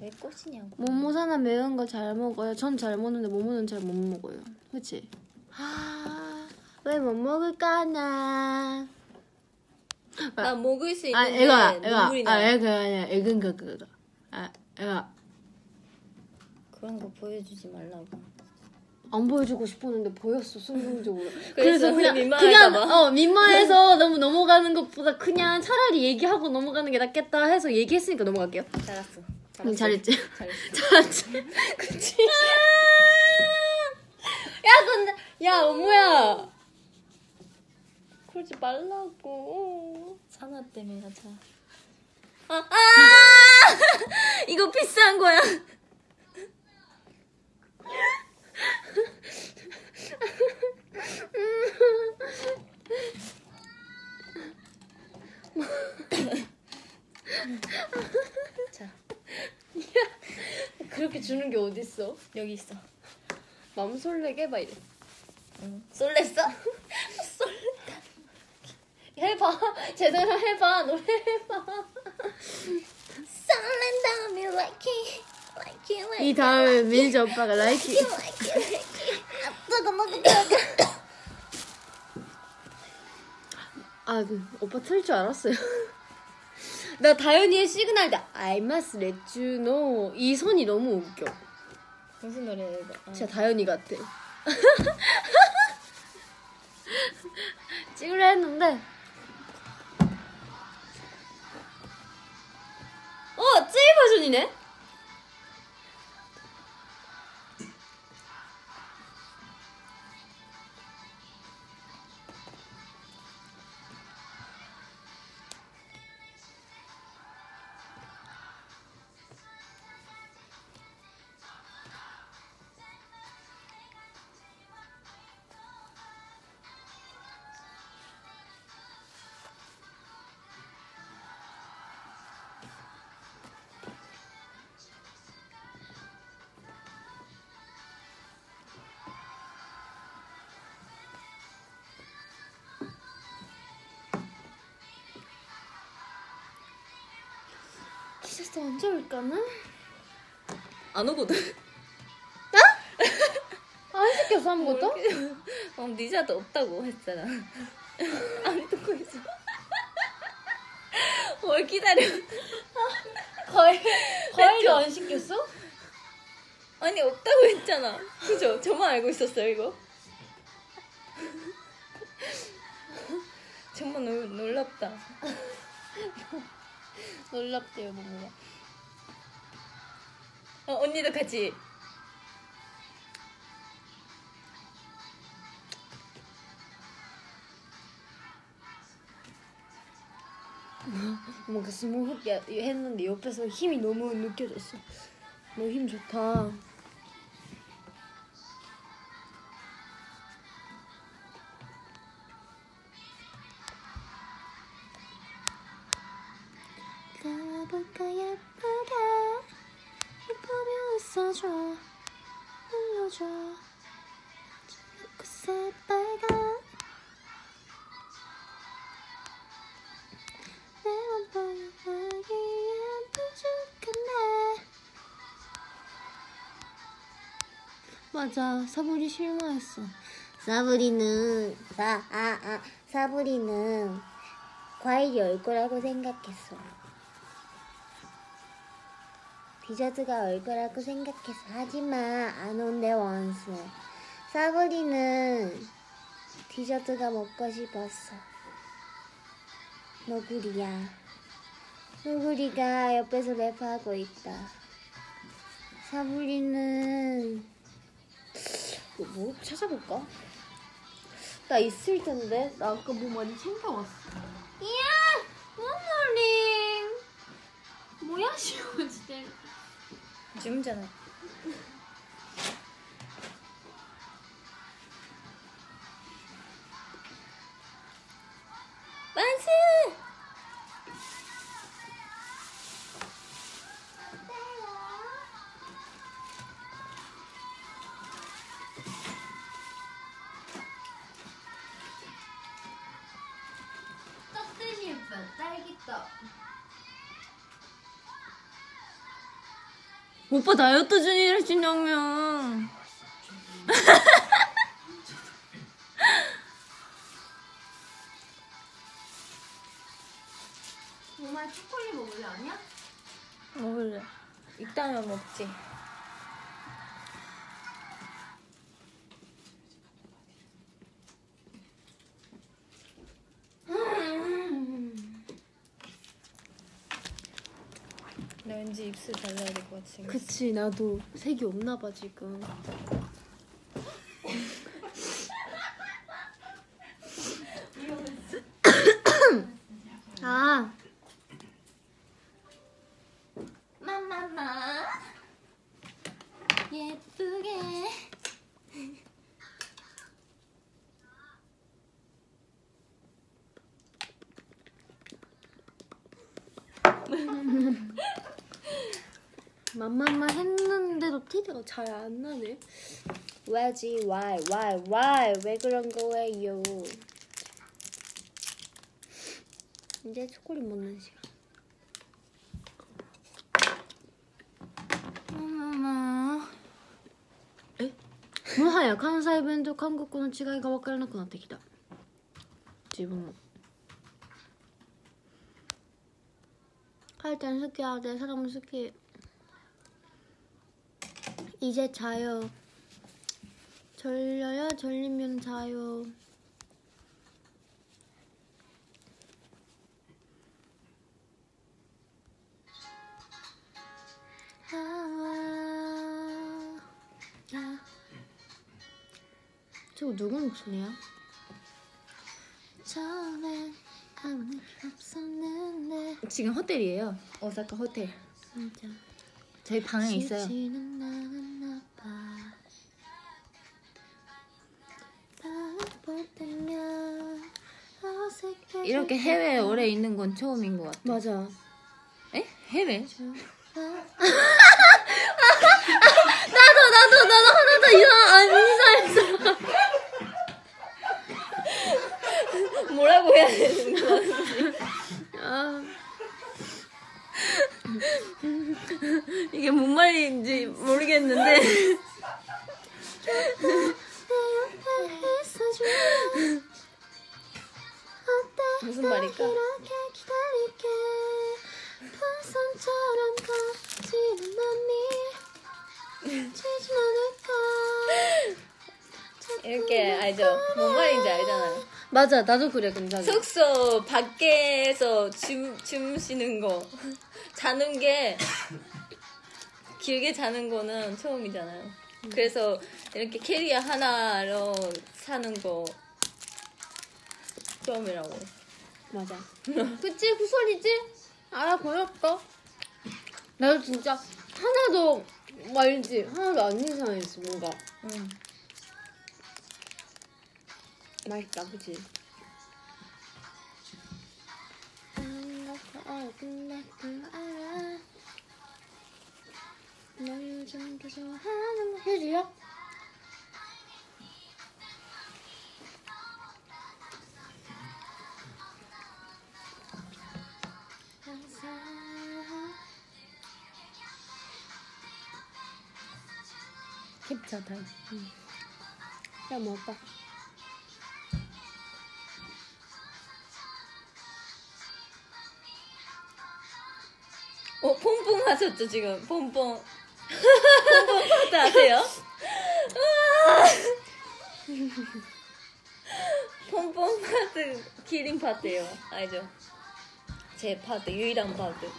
왜 꼬시냐고 모모사나 매운 거 잘 먹어요. 전 잘 먹는데 모모는 잘 못 먹어요. 그치? 아, 왜 못 먹을까나. 나 먹을 수 아, 있는데 애가, 눈물이 애가, 아, 나 애가 아니야. 애근 거 그거. 아, 애가 그런 거 보여주지 말라고 안 보여주고 싶었는데 보였어 순간적으로. 그래서 그냥 민망할까 그냥 봐? 어 민망해서 너무 넘어가는 것보다 그냥 차라리 얘기하고 넘어가는 게 낫겠다 해서 얘기했으니까 넘어갈게요. 잘했어 응, 잘했지. 잘했지. 그치. 야 근데 야 어머야. 그러지 말라고. 사나 때문에 하자 아, 아! 이거 비싼 거야 자 그렇게 주는 게 어딨어? 여기 있어 마음 설레게 막 이래. 응. 쏠랬어? 해봐. 제대로 해봐. 노래 해봐. 설렌다 me like it 이 다음에 민지 오빠가 라이키. it like it like it 뜨거 먹어 뜨거 아, 그, 오빠 틀 줄 알았어요. 나 다현이의 시그널 때 I must let you know 이 선이 너무 웃겨. 무슨 노래야 이거 아. 진짜 다현이 같아. 찍으려 했는데 어! 쯔이 버전이네? 키스스 언제 올까나? 안 오거든. 안 시켰어 아무것도? 어, 니자도 없다고 했잖아. 안 듣고 있어. 뭘 기다려. 과일 과일도 안 시켰어? 아니 없다고 했잖아. 그죠? 저만 알고 있었어요 이거? 정말 놀, 놀랍다 놀랍대요 모모가. 어, 언니도 같이 뭔가 스무흡 야- 했는데 옆에서 힘이 너무 느껴졌어. 너 힘 좋다. 맞아 사부리 실망했어 사부리는 사, 아, 아, 사부리는 과일이 올 거라고 생각했어 디저트가 올 거라고 생각했어 하지만 안 온대 원스 사부리는 디저트가 먹고 싶었어. 너구리야. 너구리가 옆에서 랩하고 있다. 사부리는 뭐, 뭐 찾아볼까? 나 있을 텐데. 나 아까 뭐 많이 챙겨왔어. 이야, 굿모닝. 뭐야, 시원 진짜. 줌잖아. 만 오빠 다이어트 중이라신다며. 정말 초콜릿 먹을래, 아니야? 먹을래. 이따면 먹지. 왠지 입술 발라야 될 것 같아. 그치, 나도 색이 없나 봐, 지금. 잘 안 나네. 왜지? Why? Why? Why? 왜 그런 거예요? 이제 초콜릿 먹는 시간. 마마마. もはや関西弁と韓国語の違いが分からなくなってきた自分も하여튼好き야내 사람은好き 이제 자요 졸려요 졸리면 자요 아, 야. 저거 누구 목소리야? 처음엔 아무 일 없었는데 지금 호텔이에요. 오사카 호텔. 진짜 저희 방에 있어요. 이렇게 해외에 오래 있는 건 처음인 것 같아. 맞아 에? 해외? 나도 나도 나도 하나도 이상 안 이상했어 뭐라고 해야 되는 거야? 아, 이게 뭔 말인지 모르겠는데. 맞아 나도 그래 근데 숙소 밖에서 줌, 줌 쉬는 거. 자는 게, 길게 자는 거는 처음이잖아요. 그래서 이렇게 캐리어 하나로 사는 거 처음이라고. 맞아 그치 후설이지? 알아버렸다 나도 진짜 하나도 말지 하나도 안 이상했어 뭔가 응. 맛있다 더 좋아하는 해주야? 괜찮다. 야 먹어봐 어, 퐁퐁 하셨죠, 지금? 퐁퐁. 퐁퐁 파트 아세요? pompom 파트 killing 파트예요. 알죠? 제 파트 유일한 파트.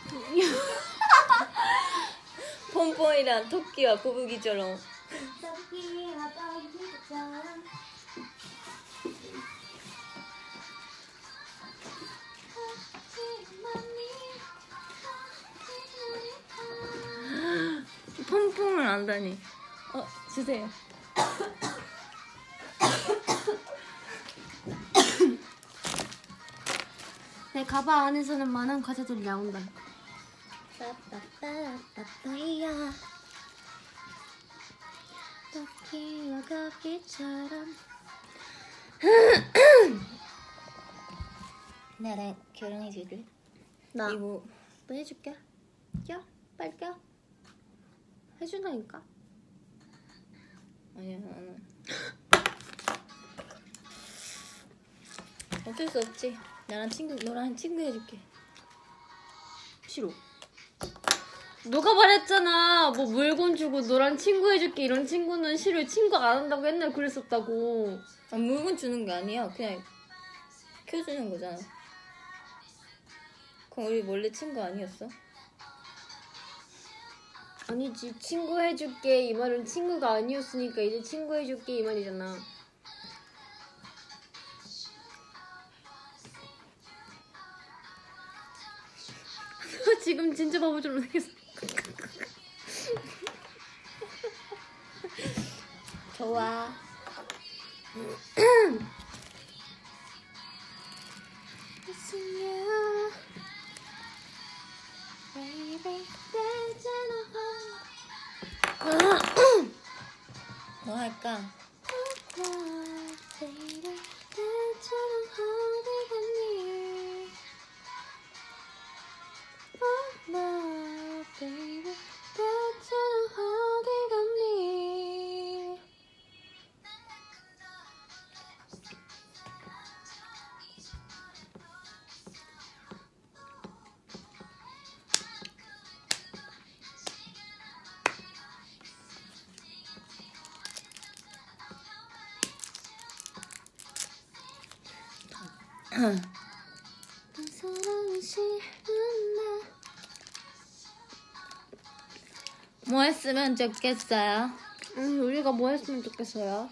pompom이랑 토끼와 거북이처럼 토끼와 거북이처럼 pompom을 안다니. 어 주세요. 내 가방 안에서는 많은 과자들이 나온다. 빠빠빠빠빠야. 토끼와 거북이처럼 나랑 결혼해 줄래? 나 이거 너 해줄게. 껴, 빨리 껴. 해준다니까. 아니야 나는. 어쩔 수 없지. 나랑 친구 너랑 친구 해줄게. 싫어. 누가 말했잖아. 뭐 물건 주고 너랑 친구 해줄게 이런 친구는 싫어. 친구 안 한다고 옛날 그랬었다고. 아, 물건 주는 게 아니야. 그냥 켜주는 거잖아. 그럼 우리 원래 친구 아니었어? 아니지 친구 해줄게 이 말은 친구가 아니었으니까 이제 친구 해줄게 이 말이잖아. 지금 진짜 바보처럼 생겼어. 좋아. 뭐 할까? 뭐 했으면 좋겠어요? 음, 우리가 뭐 했으면 좋겠어요?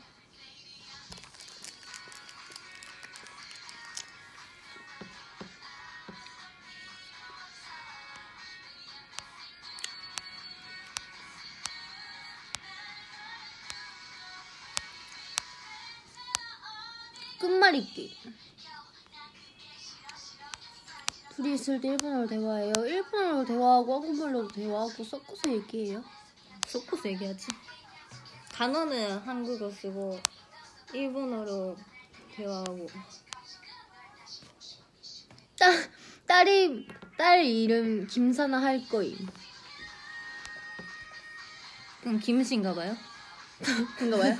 있을 때 일본어로 대화해요. 일본어로 대화하고 한국말로 대화하고 섞어서 얘기해요. 섞어서 얘기하지. 단어는 한국어 쓰고 일본어로 대화하고. 딸, 딸이 딸 이름 김사나 할 거임. 그럼 김씨인가 봐요? 그런가 봐요.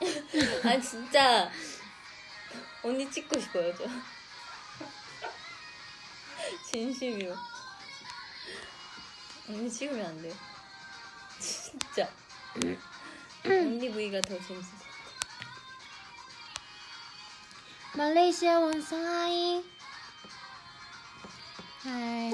아 진짜 언니 찍고 싶어요 저. 진심이요. 언니 찍으면 안 돼요. 진짜. 언니 부위가 더 재밌어. 말레이시아 원상아이. 하이.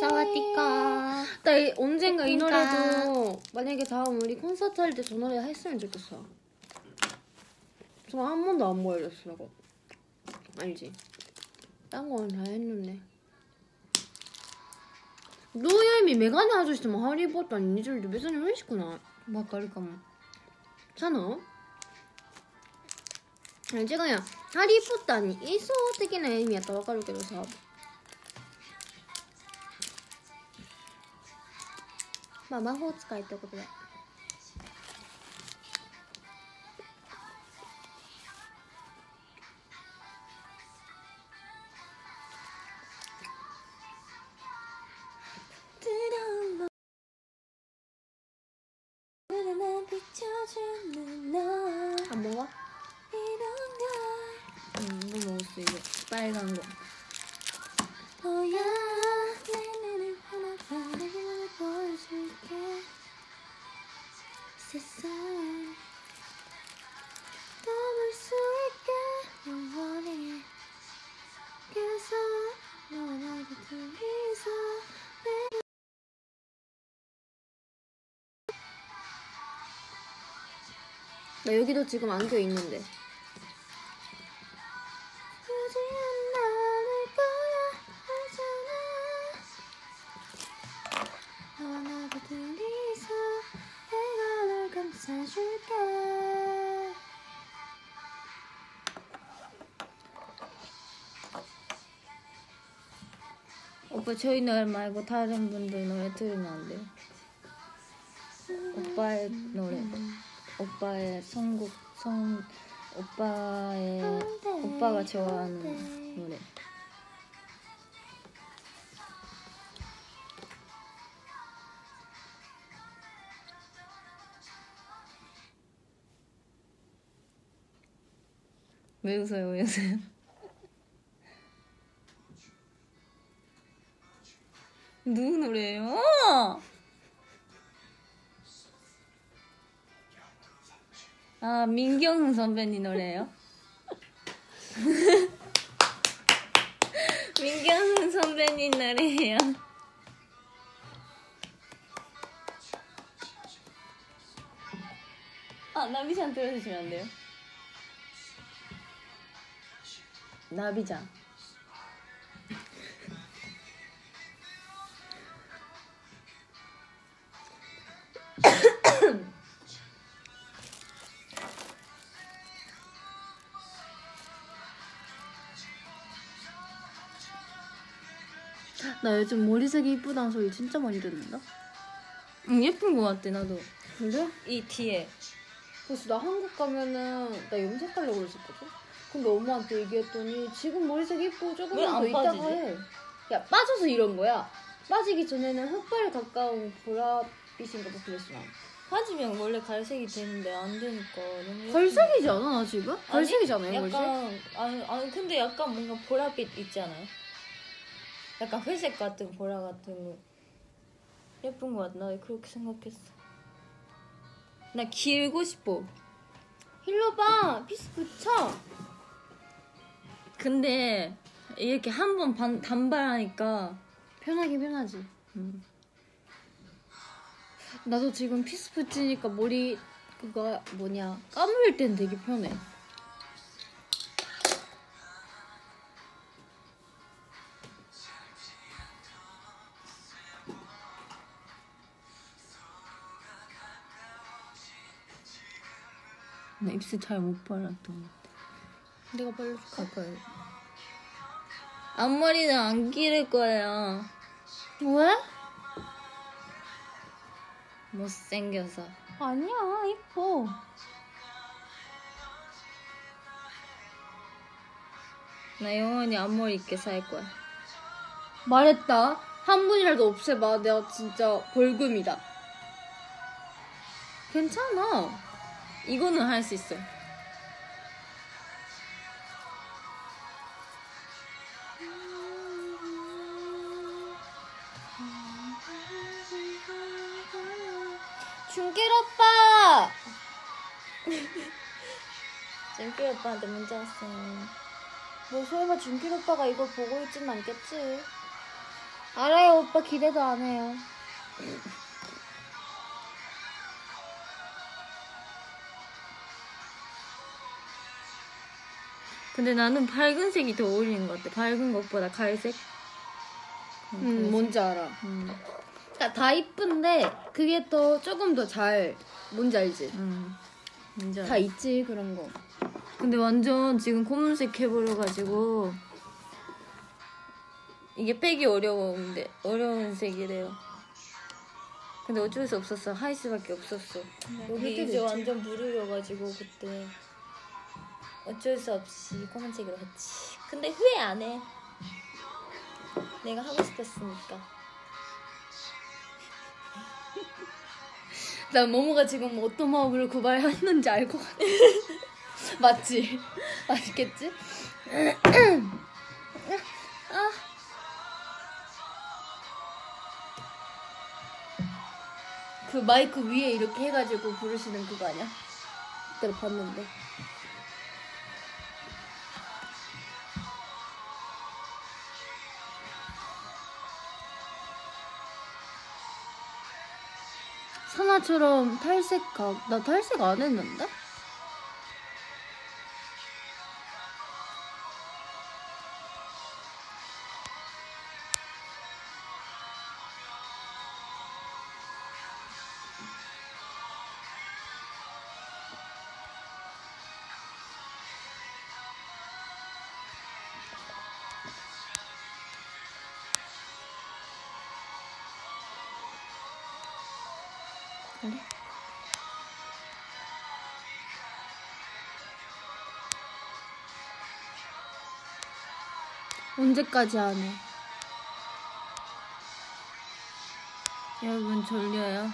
사와디카. 나 이- 언젠가 이 그러니까. 노래도 만약에 다음 우리 콘서트 할 때 저 노래 했으면 좋겠어. 정말 한 번도 안 보여줬어. 알지? 딴 건 다 했는데. どういう意味メガネ外してもハリー・ポッターに似てるって別に嬉しくないわかるかも。 사노? 아니 제가야 하리포터 니 이소 的な意味やったらわかるけどさまあ魔法使いってことで 안 먹어? 응, 이거 먹었어 이거 빨간 거. 나 여기도 지금 안겨 있는데. 오빠 저희 노래 말고 다른 분들 노래 들으면 안 돼요? 오빠의 노래 오빠의 선곡 선 오빠의 오빠가 좋아하는 노래. 왜 웃어요? 왜 웃어요 아 민경훈 선배님 노래예요? 민경훈 선배님 노래예요. 아 나비장 들어주시면 안 돼요? 나비장. 나 요즘 머리색이 이쁘다는 소리 진짜 많이 듣는다. 응, 예쁜 거 같아 나도. 그래? 이 뒤에. 그래서 나 한국 가면은 나 염색하려고 그랬었거든. 근데 엄마한테 얘기했더니 지금 머리색 이쁘고 왜 조금만 안더 있다가 빠지지? 해. 야 빠져서 이런 거야. 빠지기 전에는 흑발 가까운 보라빛인가 봐 그랬어 난. 빠지면 원래 갈색이 되는데 안 되니까 너무 걸색이지 않아 나 지금? 걸색이잖아요 걸색. 약간 아니 아니 근데 약간 뭔가 보라빛 있지 않아요? 약간 회색 같은 보라 같은 거 예쁜 거 같아. 나 그렇게 생각했어. 나 길고 싶어. 길러 봐 piece 붙여. 근데 이렇게 한 번 단발하니까 편하긴 편하지. 음. 나도 지금 piece 붙이니까 머리 그거 뭐냐 감을 땐 되게 편해. 입술 잘 못 발랐던 것 같아. 내가 발라줄까? 가까이. 앞머리는 안 기를 거예요. 왜? 못생겨서. 아니야 이뻐. 나 영원히 앞머리 있게 살 거야. 말했다. 한 분이라도 없애봐. 내가 진짜 벌금이다. 괜찮아. 이거는 할 수 있어. 준길 오빠. 잼필 오빠한테 문자 왔어요. 뭐 설마 준길 오빠가 이거 보고 있진 않겠지? 알아요 오빠 기대도 안 해요. 근데 나는 밝은 색이 더 어울리는 것 같아. 밝은 것보다 갈색. 음 뭔지 알아. 음. 그러니까 다 이쁜데 그게 또 조금 더 잘 뭔지 알지? 음. 뭔지 알아. 다 있지 그런 거. 근데 완전 지금 검은색 해버려가지고 이게 빼기 어려운데 어려운 색이래요. 근데 어쩔 수 없었어. 하이스밖에 없었어. 여기 이제. 완전 무르려가지고 그때 어쩔 수 없이 검은색으로 했지. 근데 후회 안 해. 내가 하고 싶었으니까. 나 모모가 지금 어떤 마음으로 그 말 했는지 알 것 같아. 맞지? 맛있겠지? 아. 그 마이크 위에 이렇게 해가지고 부르시는 그거 아니야? 그때 봤는데. 사나처럼 탈색 각, 나 탈색 안 했는데? 언제까지 하네? 여러분 졸려요?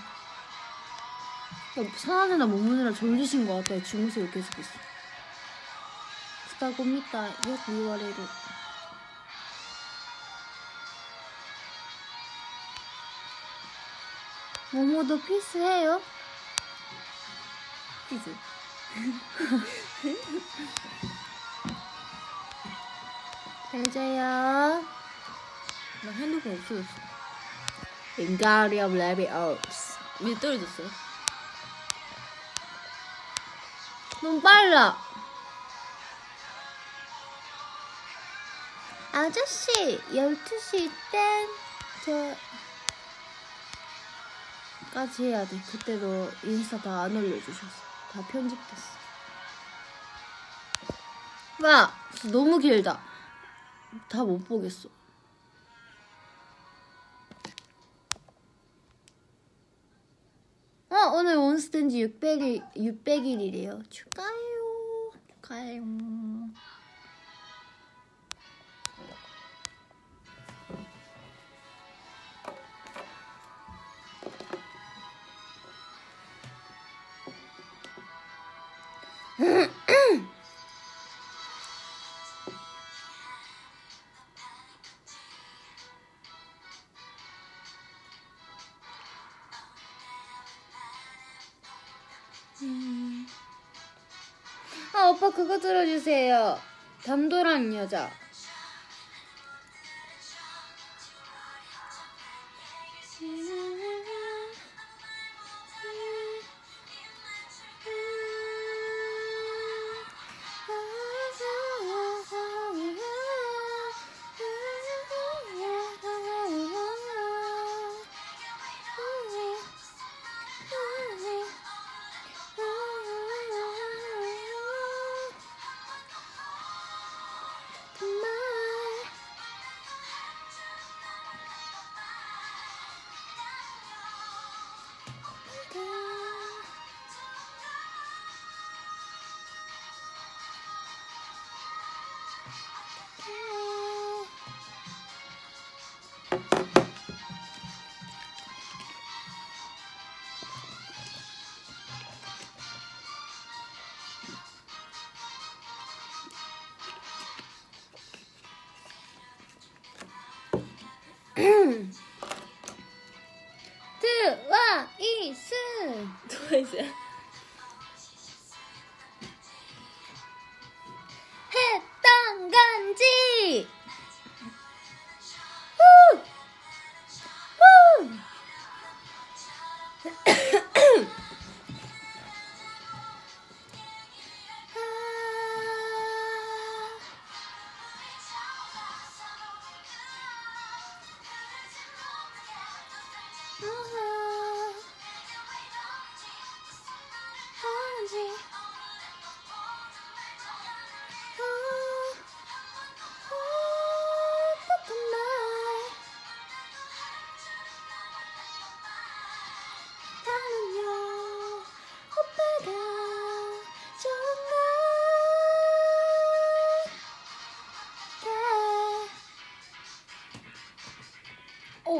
사나느나 모무느라 졸리신 것 같아요. 주무세요 계속 있어. 스타고 미타 요 미와레루. 모모도 피스해요? 피즈. 잘 자요. 나 핸드폰 없어졌어. 인가리 오브 레비오스. 왜 떨어졌어요? 너무 빨라. 아저씨, 12시 땐, 저, 까지 해야 돼. 그때도 인스타 다 안 올려주셨어. 다 편집됐어. 와, 너무 길다. 다 못 보겠어. 어, 오늘 원스탠지 600일, 600일이래요. 축하해요. 가요. 아, 들어주세요. 담도란 여자.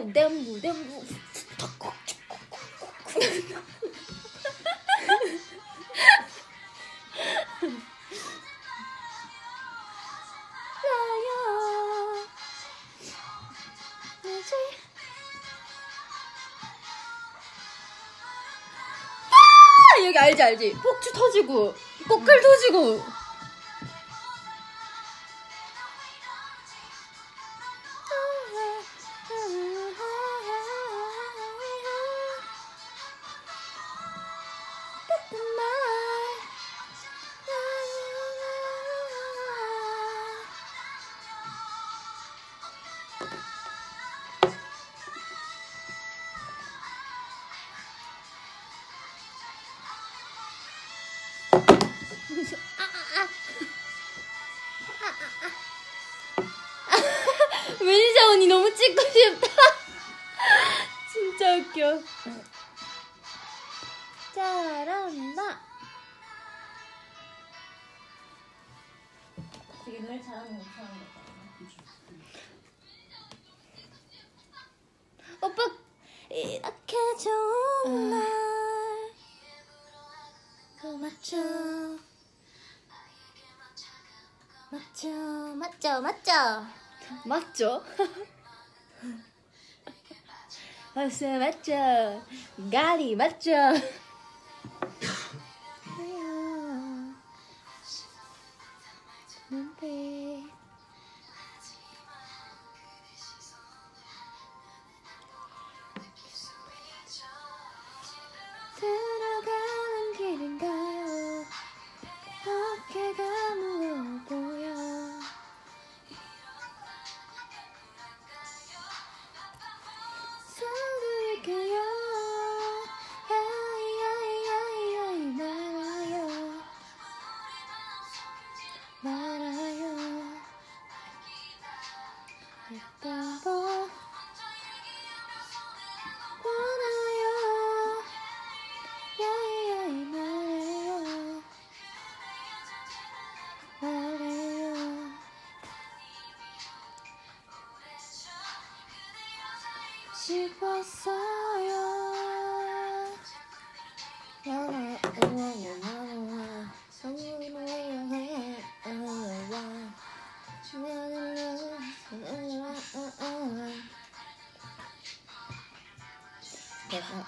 오, 댐부, 댐부. 나야 이제 아, 여기 알지, 알지? 폭주 터지고, 포클 터지고. 맞죠 맞춰 맞죠 맞죠 맞죠? 맞죠 맞죠 가리 맞죠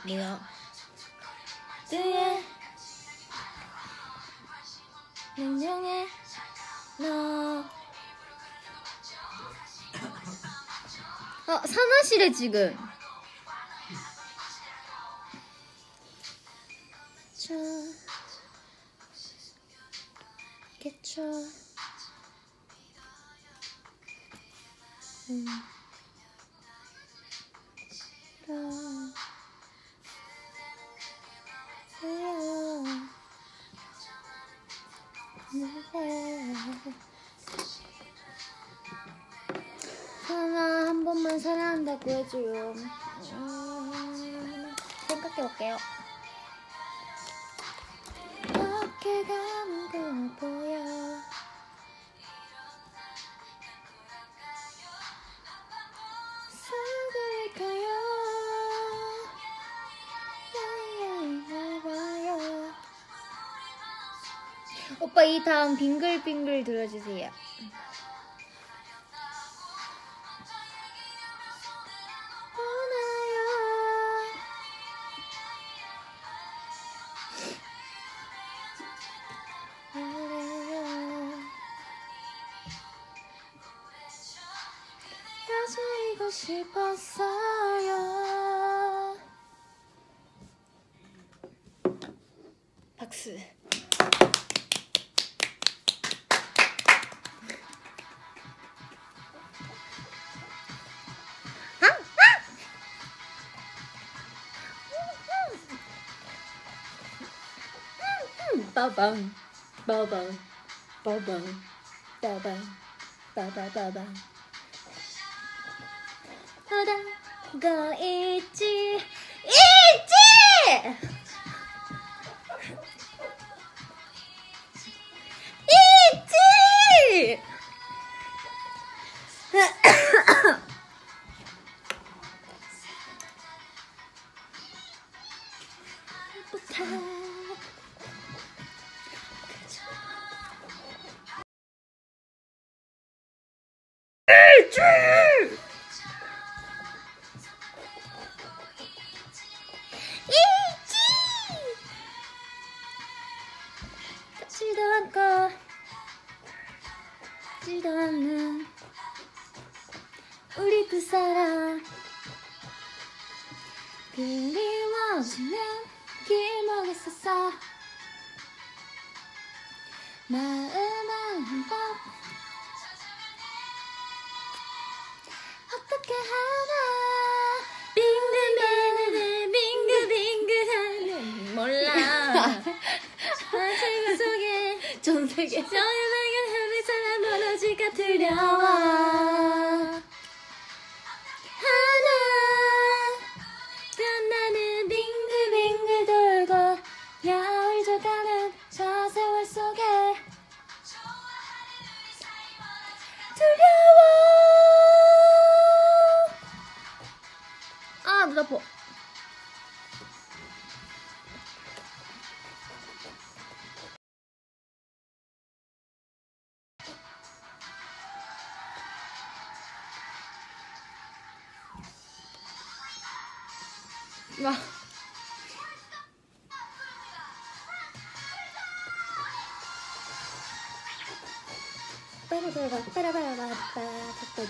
뭐야? 뜨해. 냉정해 너. 어, 산하시래 지금. 쳐. 개쳐. 음. 게 지금 음, 생각해 볼게요. 어깨 감금 보여 오빠 이 다음 빙글빙글 들어주세요. ババンババンババンババンババババン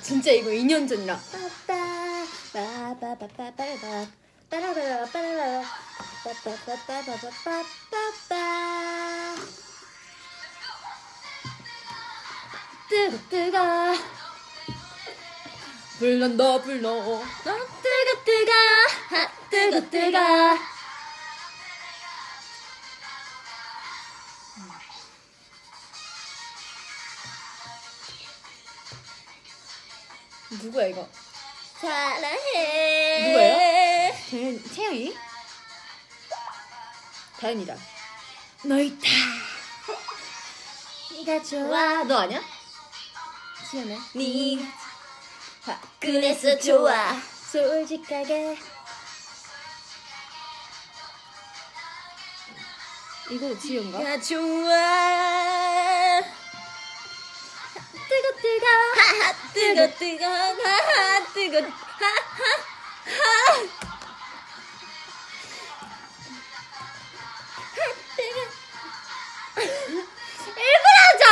진짜 이거 2년 전이라. 뜨거 뜨거 불난다 불나. 뜨거 뜨거 하, 뜨거 뜨거 누구야 이거? 사랑해. 누구예요? 재, 채영이? 다현이다. 너 있다. 네가 좋아. 와, 너 아니야? 지연해. 네가 그래서 좋아. 솔직하게. 이거 지연가? 네가 좋아. 하하 뜨거 뜨거 하하 뜨거. 하하 일본 하자.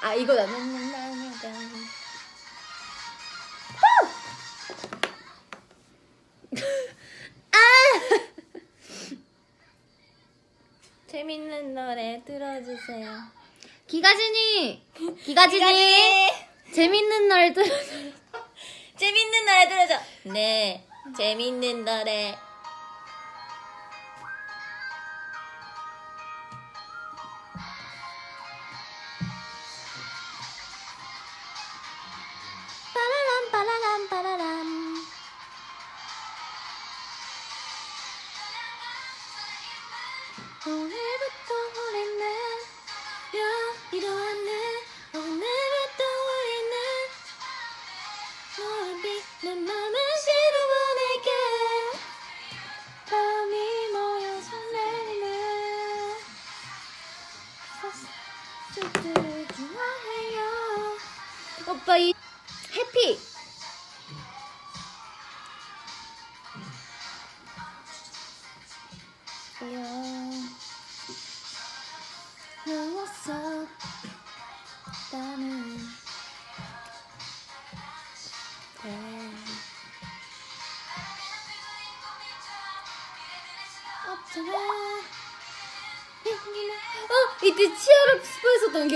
아 이거다. 재밌는 노래 들어주세요. 기가진이. 기가진이. 재밌는 날 들. 재밌는 노래 들어줘. 네, 재밌는 노래.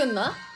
기억나?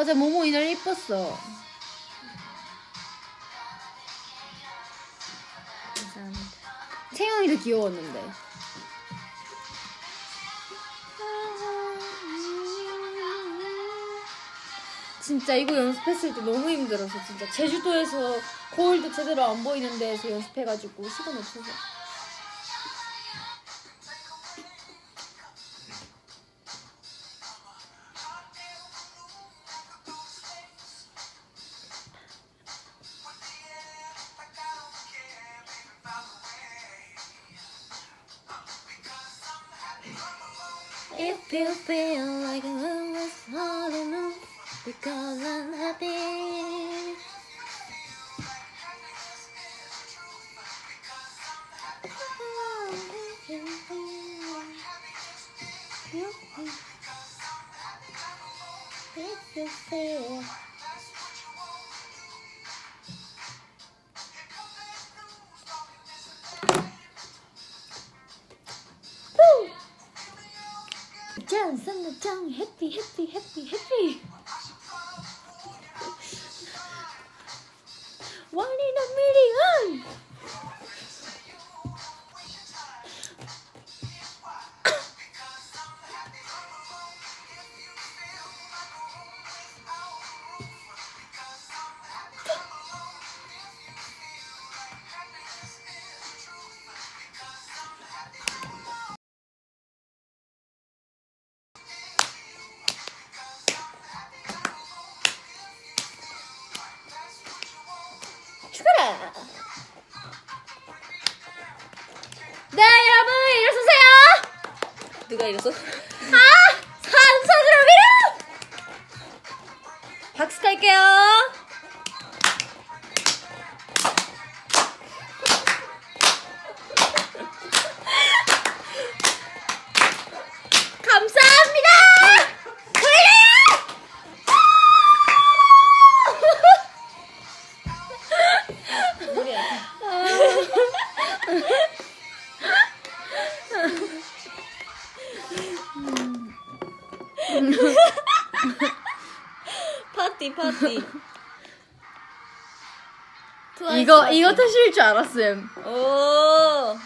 맞아 모모 이날 이뻤어 감사합니다. 채영이도 귀여웠는데 진짜 이거 연습했을 때 너무 힘들어서 진짜 제주도에서 거울도 제대로 안 보이는 데에서 연습해가지고 시간 없어서 일어서세요. 누가 이랬어? 아 산선으로 밀어. 박수 갈게요. 이거 터실 줄 알았음. 오.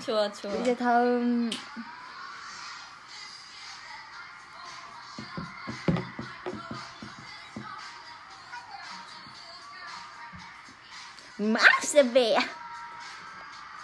좋아 좋아. 이제 다음 마스베야